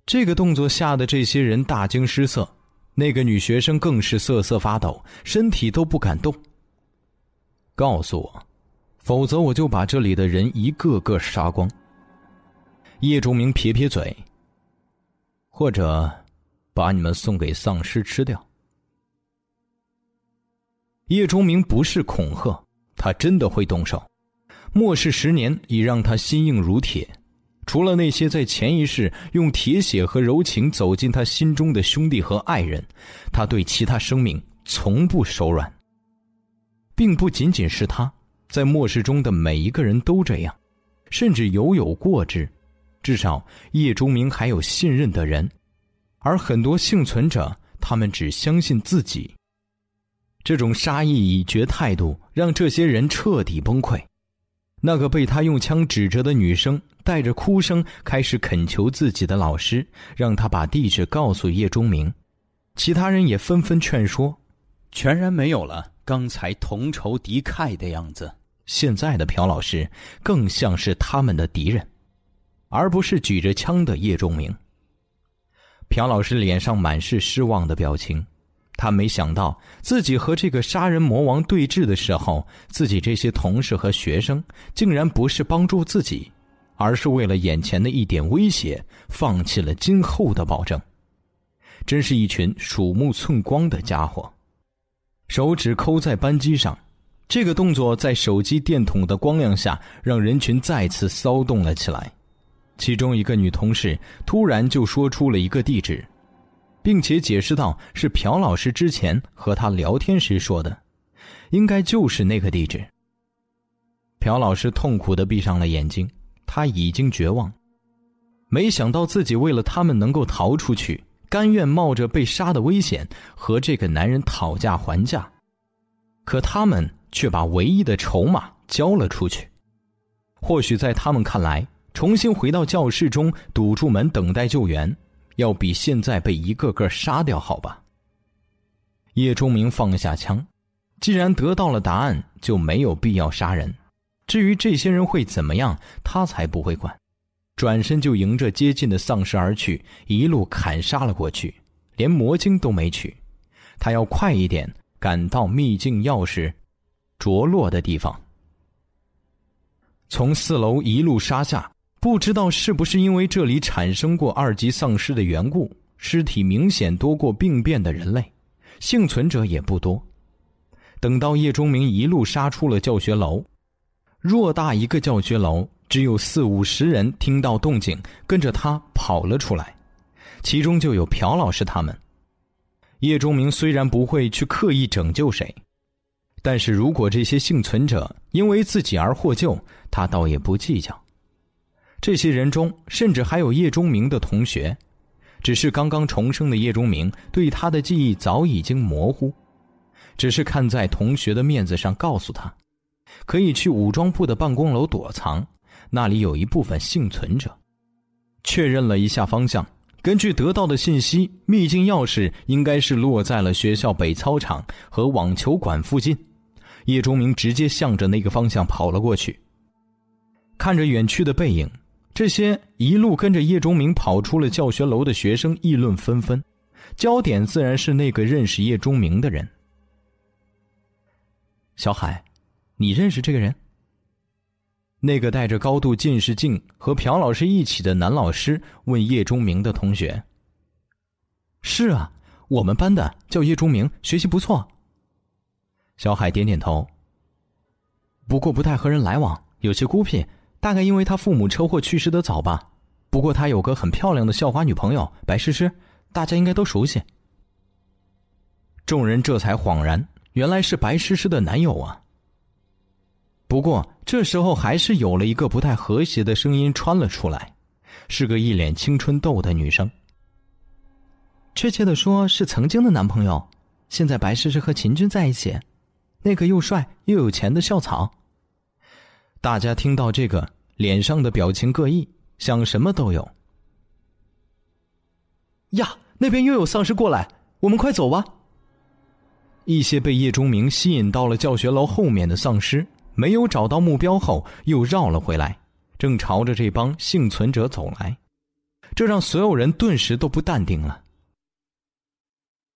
这个动作吓得这些人大惊失色，那个女学生更是瑟瑟发抖，身体都不敢动。告诉我，否则我就把这里的人一个个杀光。叶钟明撇撇嘴，或者把你们送给丧尸吃掉。叶钟明不是恐吓，他真的会动手。末世十年已让他心硬如铁，除了那些在前一世用铁血和柔情走进他心中的兄弟和爱人，他对其他生命从不手软。并不仅仅是他，在末世中的每一个人都这样，甚至犹有过之。至少叶钟明还有信任的人，而很多幸存者，他们只相信自己。这种杀意已决态度让这些人彻底崩溃。那个被他用枪指着的女生，带着哭声开始恳求自己的老师，让他把地址告诉叶钟明。其他人也纷纷劝说，全然没有了。刚才同仇敌忾的样子，现在的朴老师更像是他们的敌人，而不是举着枪的叶仲明。朴老师脸上满是失望的表情，他没想到自己和这个杀人魔王对峙的时候，自己这些同事和学生竟然不是帮助自己，而是为了眼前的一点威胁，放弃了今后的保证。真是一群鼠目寸光的家伙。手指抠在扳机上，这个动作在手机电筒的光亮下，让人群再次骚动了起来。其中一个女同事突然就说出了一个地址，并且解释道：“是朴老师之前和她聊天时说的，应该就是那个地址。”朴老师痛苦的闭上了眼睛，他已经绝望，没想到自己为了他们能够逃出去。甘愿冒着被杀的危险和这个男人讨价还价，可他们却把唯一的筹码交了出去。或许在他们看来，重新回到教室中堵住门等待救援，要比现在被一个个杀掉好吧？叶钟明放下枪，既然得到了答案，就没有必要杀人。至于这些人会怎么样，他才不会管。转身就迎着接近的丧尸而去，一路砍杀了过去，连魔晶都没取。他要快一点赶到秘境钥匙着落的地方。从四楼一路杀下，不知道是不是因为这里产生过二级丧尸的缘故，尸体明显多过病变的人类，幸存者也不多。等到叶钟明一路杀出了教学楼，偌大一个教学楼。只有四五十人听到动静，跟着他跑了出来，其中就有朴老师他们。叶钟明虽然不会去刻意拯救谁，但是如果这些幸存者因为自己而获救，他倒也不计较。这些人中甚至还有叶钟明的同学，只是刚刚重生的叶钟明对他的记忆早已经模糊，只是看在同学的面子上告诉他，可以去武装部的办公楼躲藏。那里有一部分幸存者，确认了一下方向。根据得到的信息，秘境钥匙应该是落在了学校北操场和网球馆附近。叶钟明直接向着那个方向跑了过去。看着远去的背影，这些一路跟着叶钟明跑出了教学楼的学生议论纷纷，焦点自然是那个认识叶钟明的人。小海，你认识这个人？那个戴着高度近视镜和朴老师一起的男老师问叶钟明的同学：“是啊，我们班的叫叶钟明，学习不错。”小海点点头。不过不太和人来往，有些孤僻，大概因为他父母车祸去世的早吧。不过他有个很漂亮的校花女朋友白诗诗，大家应该都熟悉。众人这才恍然，原来是白诗诗的男友啊。不过这时候还是有了一个不太和谐的声音穿了出来，是个一脸青春痘的女生。确切的说，是曾经的男朋友。现在白诗诗和秦军在一起，那个又帅又有钱的校草。大家听到这个，脸上的表情各异，想什么都有。呀，那边又有丧尸过来，我们快走吧。一些被叶钟明吸引到了教学楼后面的丧尸，没有找到目标后，又绕了回来，正朝着这帮幸存者走来，这让所有人顿时都不淡定了。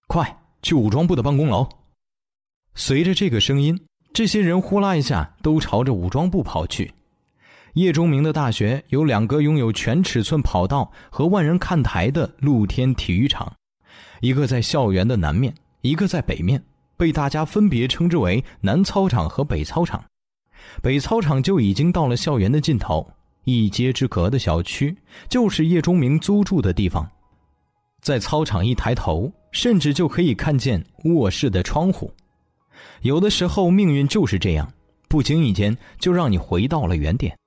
快去武装部的办公楼！随着这个声音，这些人呼啦一下都朝着武装部跑去。叶钟明的大学有两个拥有全尺寸跑道和万人看台的露天体育场，一个在校园的南面，一个在北面，被大家分别称之为南操场和北操场。北操场就已经到了校园的尽头，一街之隔的小区就是叶钟明租住的地方。在操场一抬头。甚至就可以看见卧室的窗户，有的时候命运就是这样，不经意间就让你回到了原点。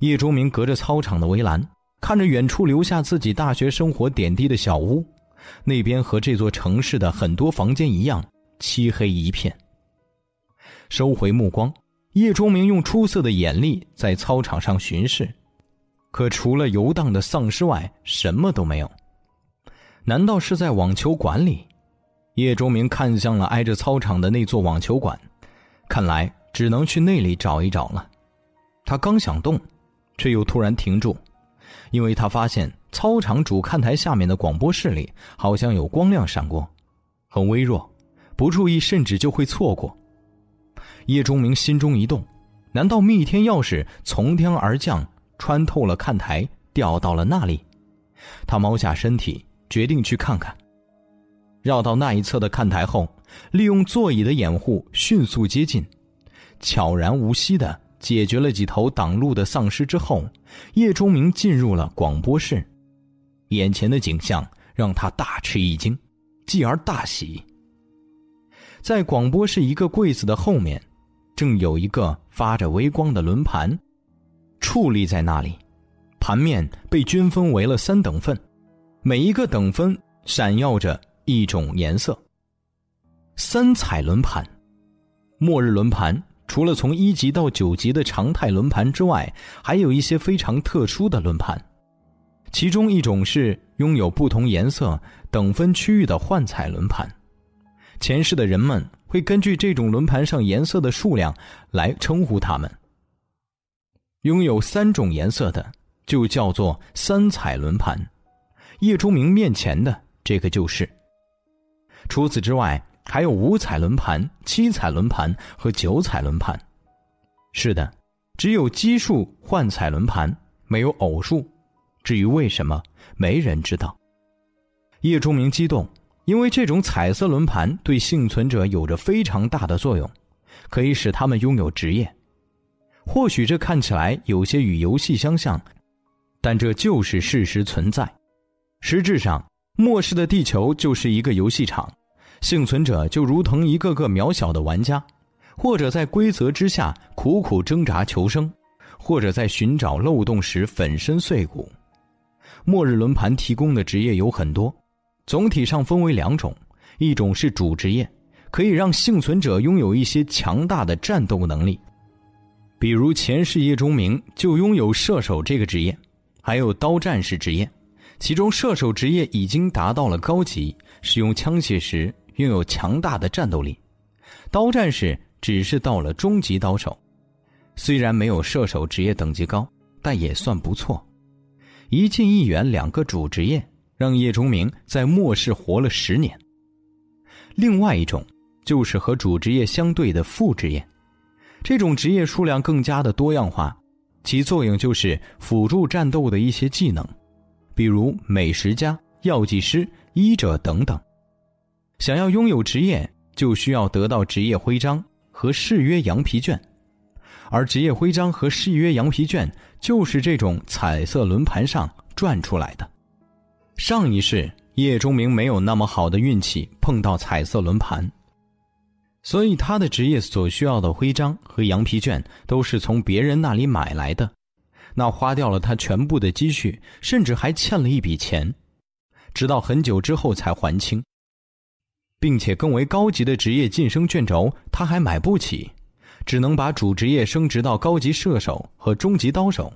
叶钟明隔着操场的围栏，看着远处留下自己大学生活点滴的小屋，那边和这座城市的很多房间一样，漆黑一片。收回目光，叶钟明用出色的眼力在操场上巡视，可除了游荡的丧尸外，什么都没有。难道是在网球馆里？叶钟明看向了挨着操场的那座网球馆，看来只能去那里找一找了。他刚想动，却又突然停住，因为他发现操场主看台下面的广播室里好像有光亮闪过，很微弱，不注意甚至就会错过。叶钟明心中一动，难道密天钥匙从天而降，穿透了看台，掉到了那里？他猫下身体。决定去看看。绕到那一侧的看台后，利用座椅的掩护，迅速接近，悄然无息的解决了几头挡路的丧尸之后，叶钟明进入了广播室。眼前的景象让他大吃一惊，继而大喜。在广播室一个柜子的后面，正有一个发着微光的轮盘，矗立在那里，盘面被均分为了三等份。每一个等分闪耀着一种颜色。三彩轮盘，末日轮盘除了从一级到九级的常态轮盘之外，还有一些非常特殊的轮盘。其中一种是拥有不同颜色等分区域的幻彩轮盘。前世的人们会根据这种轮盘上颜色的数量来称呼它们。拥有三种颜色的就叫做三彩轮盘。叶钟明面前的这个就是。除此之外，还有五彩轮盘、七彩轮盘和九彩轮盘。是的，只有奇数幻彩轮盘，没有偶数。至于为什么，没人知道。叶钟明激动，因为这种彩色轮盘对幸存者有着非常大的作用，可以使他们拥有职业。或许这看起来有些与游戏相像，但这就是事实存在。实质上，末世的地球就是一个游戏场，幸存者就如同一个个渺小的玩家，或者在规则之下苦苦挣扎求生，或者在寻找漏洞时粉身碎骨。末日轮盘提供的职业有很多，总体上分为两种：一种是主职业，可以让幸存者拥有一些强大的战斗能力，比如前世叶钟明就拥有射手这个职业，还有刀战士职业。其中，射手职业已经达到了高级，使用枪械时拥有强大的战斗力；刀战士只是到了中级刀手，虽然没有射手职业等级高，但也算不错。一近一远两个主职业，让叶崇明在末世活了十年。另外一种就是和主职业相对的副职业，这种职业数量更加的多样化，其作用就是辅助战斗的一些技能。比如美食家、药剂师、医者等等，想要拥有职业，就需要得到职业徽章和誓约羊皮卷，而职业徽章和誓约羊皮卷就是这种彩色轮盘上转出来的。上一世叶钟明没有那么好的运气碰到彩色轮盘，所以他的职业所需要的徽章和羊皮卷都是从别人那里买来的，那花掉了他全部的积蓄，甚至还欠了一笔钱，直到很久之后才还清。并且更为高级的职业晋升卷轴他还买不起，只能把主职业升职到高级射手和中级刀手。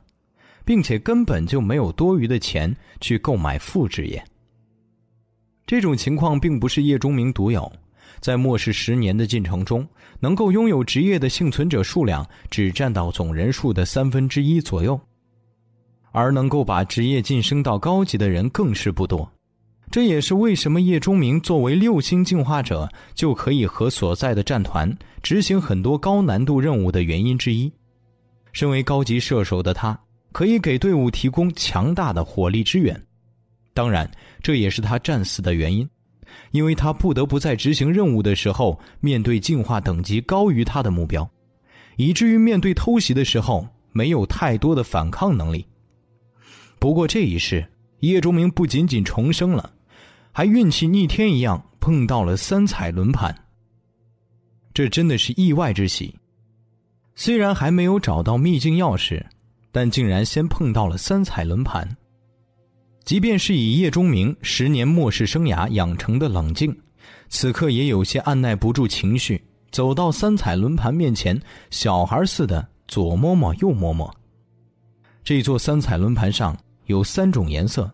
并且根本就没有多余的钱去购买副职业。这种情况并不是叶钟明独有，在末世十年的进程中，能够拥有职业的幸存者数量只占到总人数的三分之一左右，而能够把职业晋升到高级的人更是不多。这也是为什么叶钟明作为六星进化者就可以和所在的战团执行很多高难度任务的原因之一。身为高级射手的他。可以给队伍提供强大的火力支援，当然，这也是他战死的原因，因为他不得不在执行任务的时候面对进化等级高于他的目标，以至于面对偷袭的时候没有太多的反抗能力。不过这一世，叶钟明不仅仅重生了，还运气逆天一样碰到了三彩轮盘，这真的是意外之喜。虽然还没有找到秘境钥匙。但竟然先碰到了三彩轮盘。即便是以叶钟明十年末世生涯养成的冷静，此刻也有些按耐不住情绪，走到三彩轮盘面前，小孩似的左摸摸右摸摸。这座三彩轮盘上有三种颜色：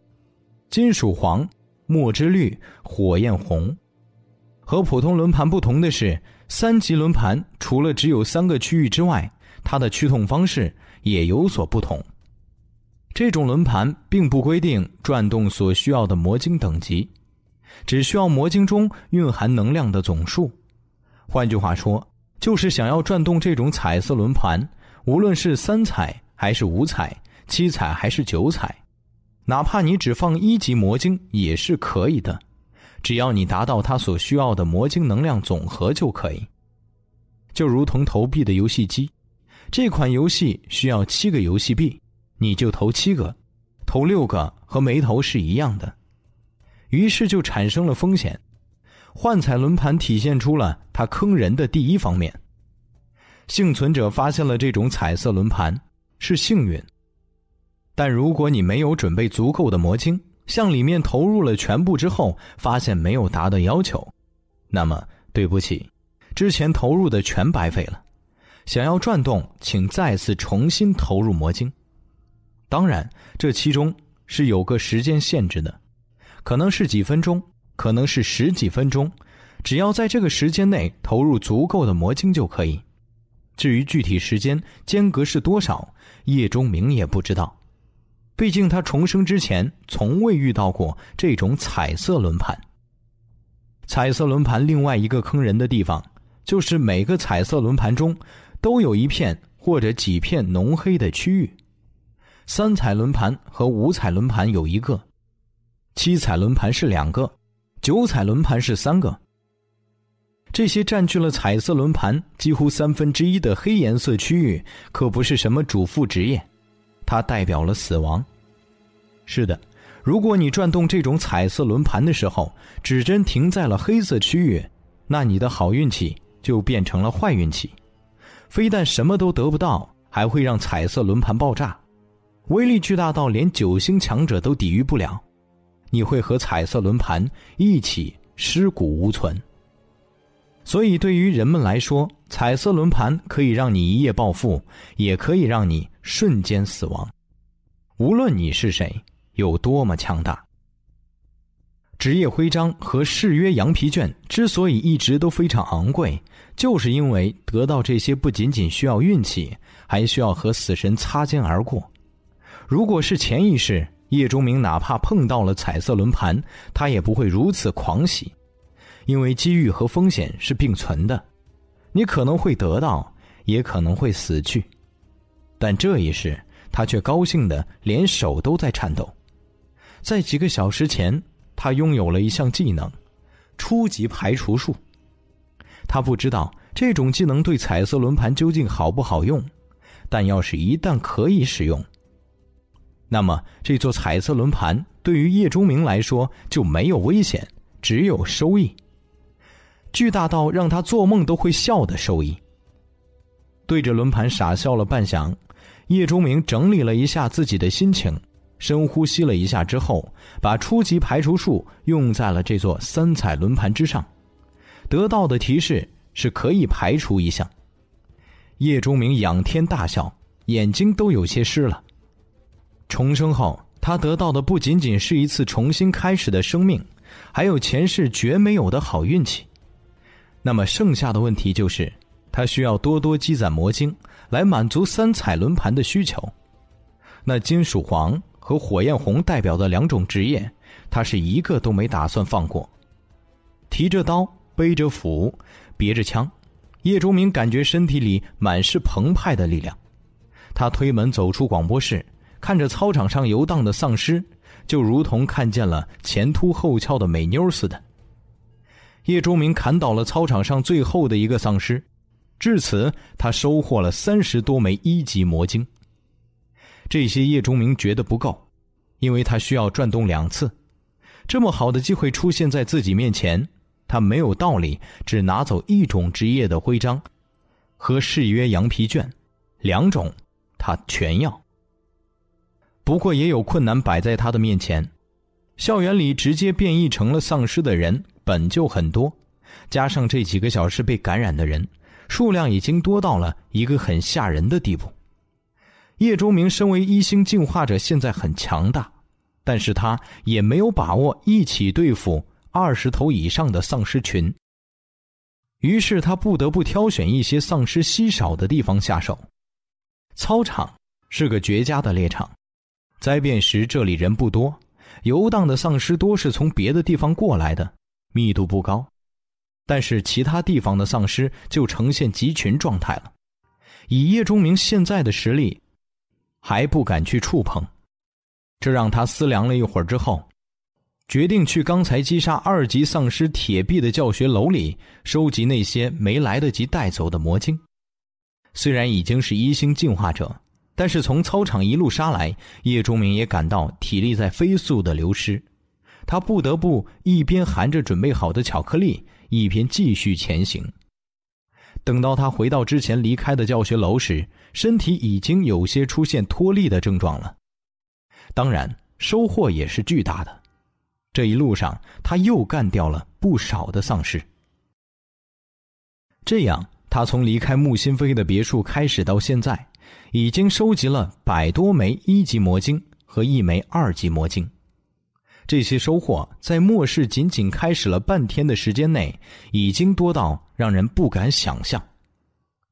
金属黄、墨汁绿、火焰红。和普通轮盘不同的是，三级轮盘除了只有三个区域之外，它的驱动方式。也有所不同。这种轮盘并不规定转动所需要的魔晶等级，只需要魔晶中蕴含能量的总数。换句话说，就是想要转动这种彩色轮盘，无论是三彩还是五彩、七彩还是九彩，哪怕你只放一级魔晶也是可以的，只要你达到它所需要的魔晶能量总和就可以。就如同投币的游戏机。这款游戏需要七个游戏币，你就投七个，投六个和没投是一样的，于是就产生了风险。幻彩轮盘体现出了它坑人的第一方面。幸存者发现了这种彩色轮盘是幸运，但如果你没有准备足够的魔晶，向里面投入了全部之后，发现没有达到要求，那么对不起，之前投入的全白费了。想要转动，请再次重新投入魔晶。当然，这其中是有个时间限制的，可能是几分钟，可能是十几分钟，只要在这个时间内投入足够的魔晶就可以。至于具体时间间隔是多少，叶钟明也不知道，毕竟他重生之前从未遇到过这种彩色轮盘。彩色轮盘另外一个坑人的地方，就是每个彩色轮盘中。都有一片或者几片浓黑的区域，三彩轮盘和五彩轮盘有一个，七彩轮盘是两个，九彩轮盘是三个。这些占据了彩色轮盘几乎三分之一的黑颜色区域，可不是什么主副职业，它代表了死亡。是的，如果你转动这种彩色轮盘的时候，指针停在了黑色区域，那你的好运气就变成了坏运气。非但什么都得不到，还会让彩色轮盘爆炸，威力巨大到连九星强者都抵御不了。你会和彩色轮盘一起尸骨无存。所以，对于人们来说，彩色轮盘可以让你一夜暴富，也可以让你瞬间死亡。无论你是谁，有多么强大。职业徽章和誓约羊皮卷之所以一直都非常昂贵，就是因为得到这些不仅仅需要运气，还需要和死神擦肩而过。如果是前一世，叶钟明哪怕碰到了彩色轮盘，他也不会如此狂喜，因为机遇和风险是并存的，你可能会得到，也可能会死去。但这一世，他却高兴的连手都在颤抖。在几个小时前。他拥有了一项技能，初级排除术。他不知道这种技能对彩色轮盘究竟好不好用，但要是一旦可以使用，那么这座彩色轮盘对于叶钟明来说就没有危险，只有收益，巨大到让他做梦都会笑的收益。对着轮盘傻笑了半晌，叶钟明整理了一下自己的心情，深呼吸了一下之后，把初级排除术用在了这座三彩轮盘之上，得到的提示是可以排除一项。叶钟明仰天大笑，眼睛都有些湿了。重生后，他得到的不仅仅是一次重新开始的生命，还有前世绝没有的好运气。那么剩下的问题就是，他需要多多积攒魔晶，来满足三彩轮盘的需求。那金属黄和火焰红代表的两种职业，他是一个都没打算放过。提着刀，背着斧，别着枪，叶钟明感觉身体里满是澎湃的力量。他推门走出广播室。看着操场上游荡的丧尸，就如同看见了前凸后翘的美妞似的。叶钟明砍倒了操场上最后的一个丧尸，至此他收获了三十多枚一级魔晶。这些叶钟明觉得不够，因为他需要转动两次。这么好的机会出现在自己面前，他没有道理只拿走一种职业的徽章和誓约羊皮卷，两种他全要。不过也有困难摆在他的面前，校园里直接变异成了丧尸的人本就很多，加上这几个小时被感染的人，数量已经多到了一个很吓人的地步。叶钟明身为一星进化者，现在很强大，但是他也没有把握一起对付二十头以上的丧尸群。于是他不得不挑选一些丧尸稀少的地方下手。操场是个绝佳的猎场。灾变时，这里人不多，游荡的丧尸多是从别的地方过来的，密度不高。但是其他地方的丧尸就呈现集群状态了。以叶钟明现在的实力，还不敢去触碰。这让他思量了一会儿之后，决定去刚才击杀二级丧尸铁臂的教学楼里收集那些没来得及带走的魔晶。虽然已经是一星进化者。但是从操场一路杀来，叶钟明也感到体力在飞速的流失，他不得不一边含着准备好的巧克力，一边继续前行。等到他回到之前离开的教学楼时，身体已经有些出现脱力的症状了。当然，收获也是巨大的。这一路上，他又干掉了不少的丧尸。这样，他从离开木心飞的别墅开始到现在。已经收集了百多枚一级魔晶和一枚二级魔晶，这些收获在末世仅仅开始了半天的时间内，已经多到让人不敢想象。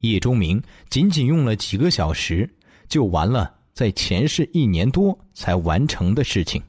叶钟明仅仅用了几个小时，就完了在前世一年多才完成的事情。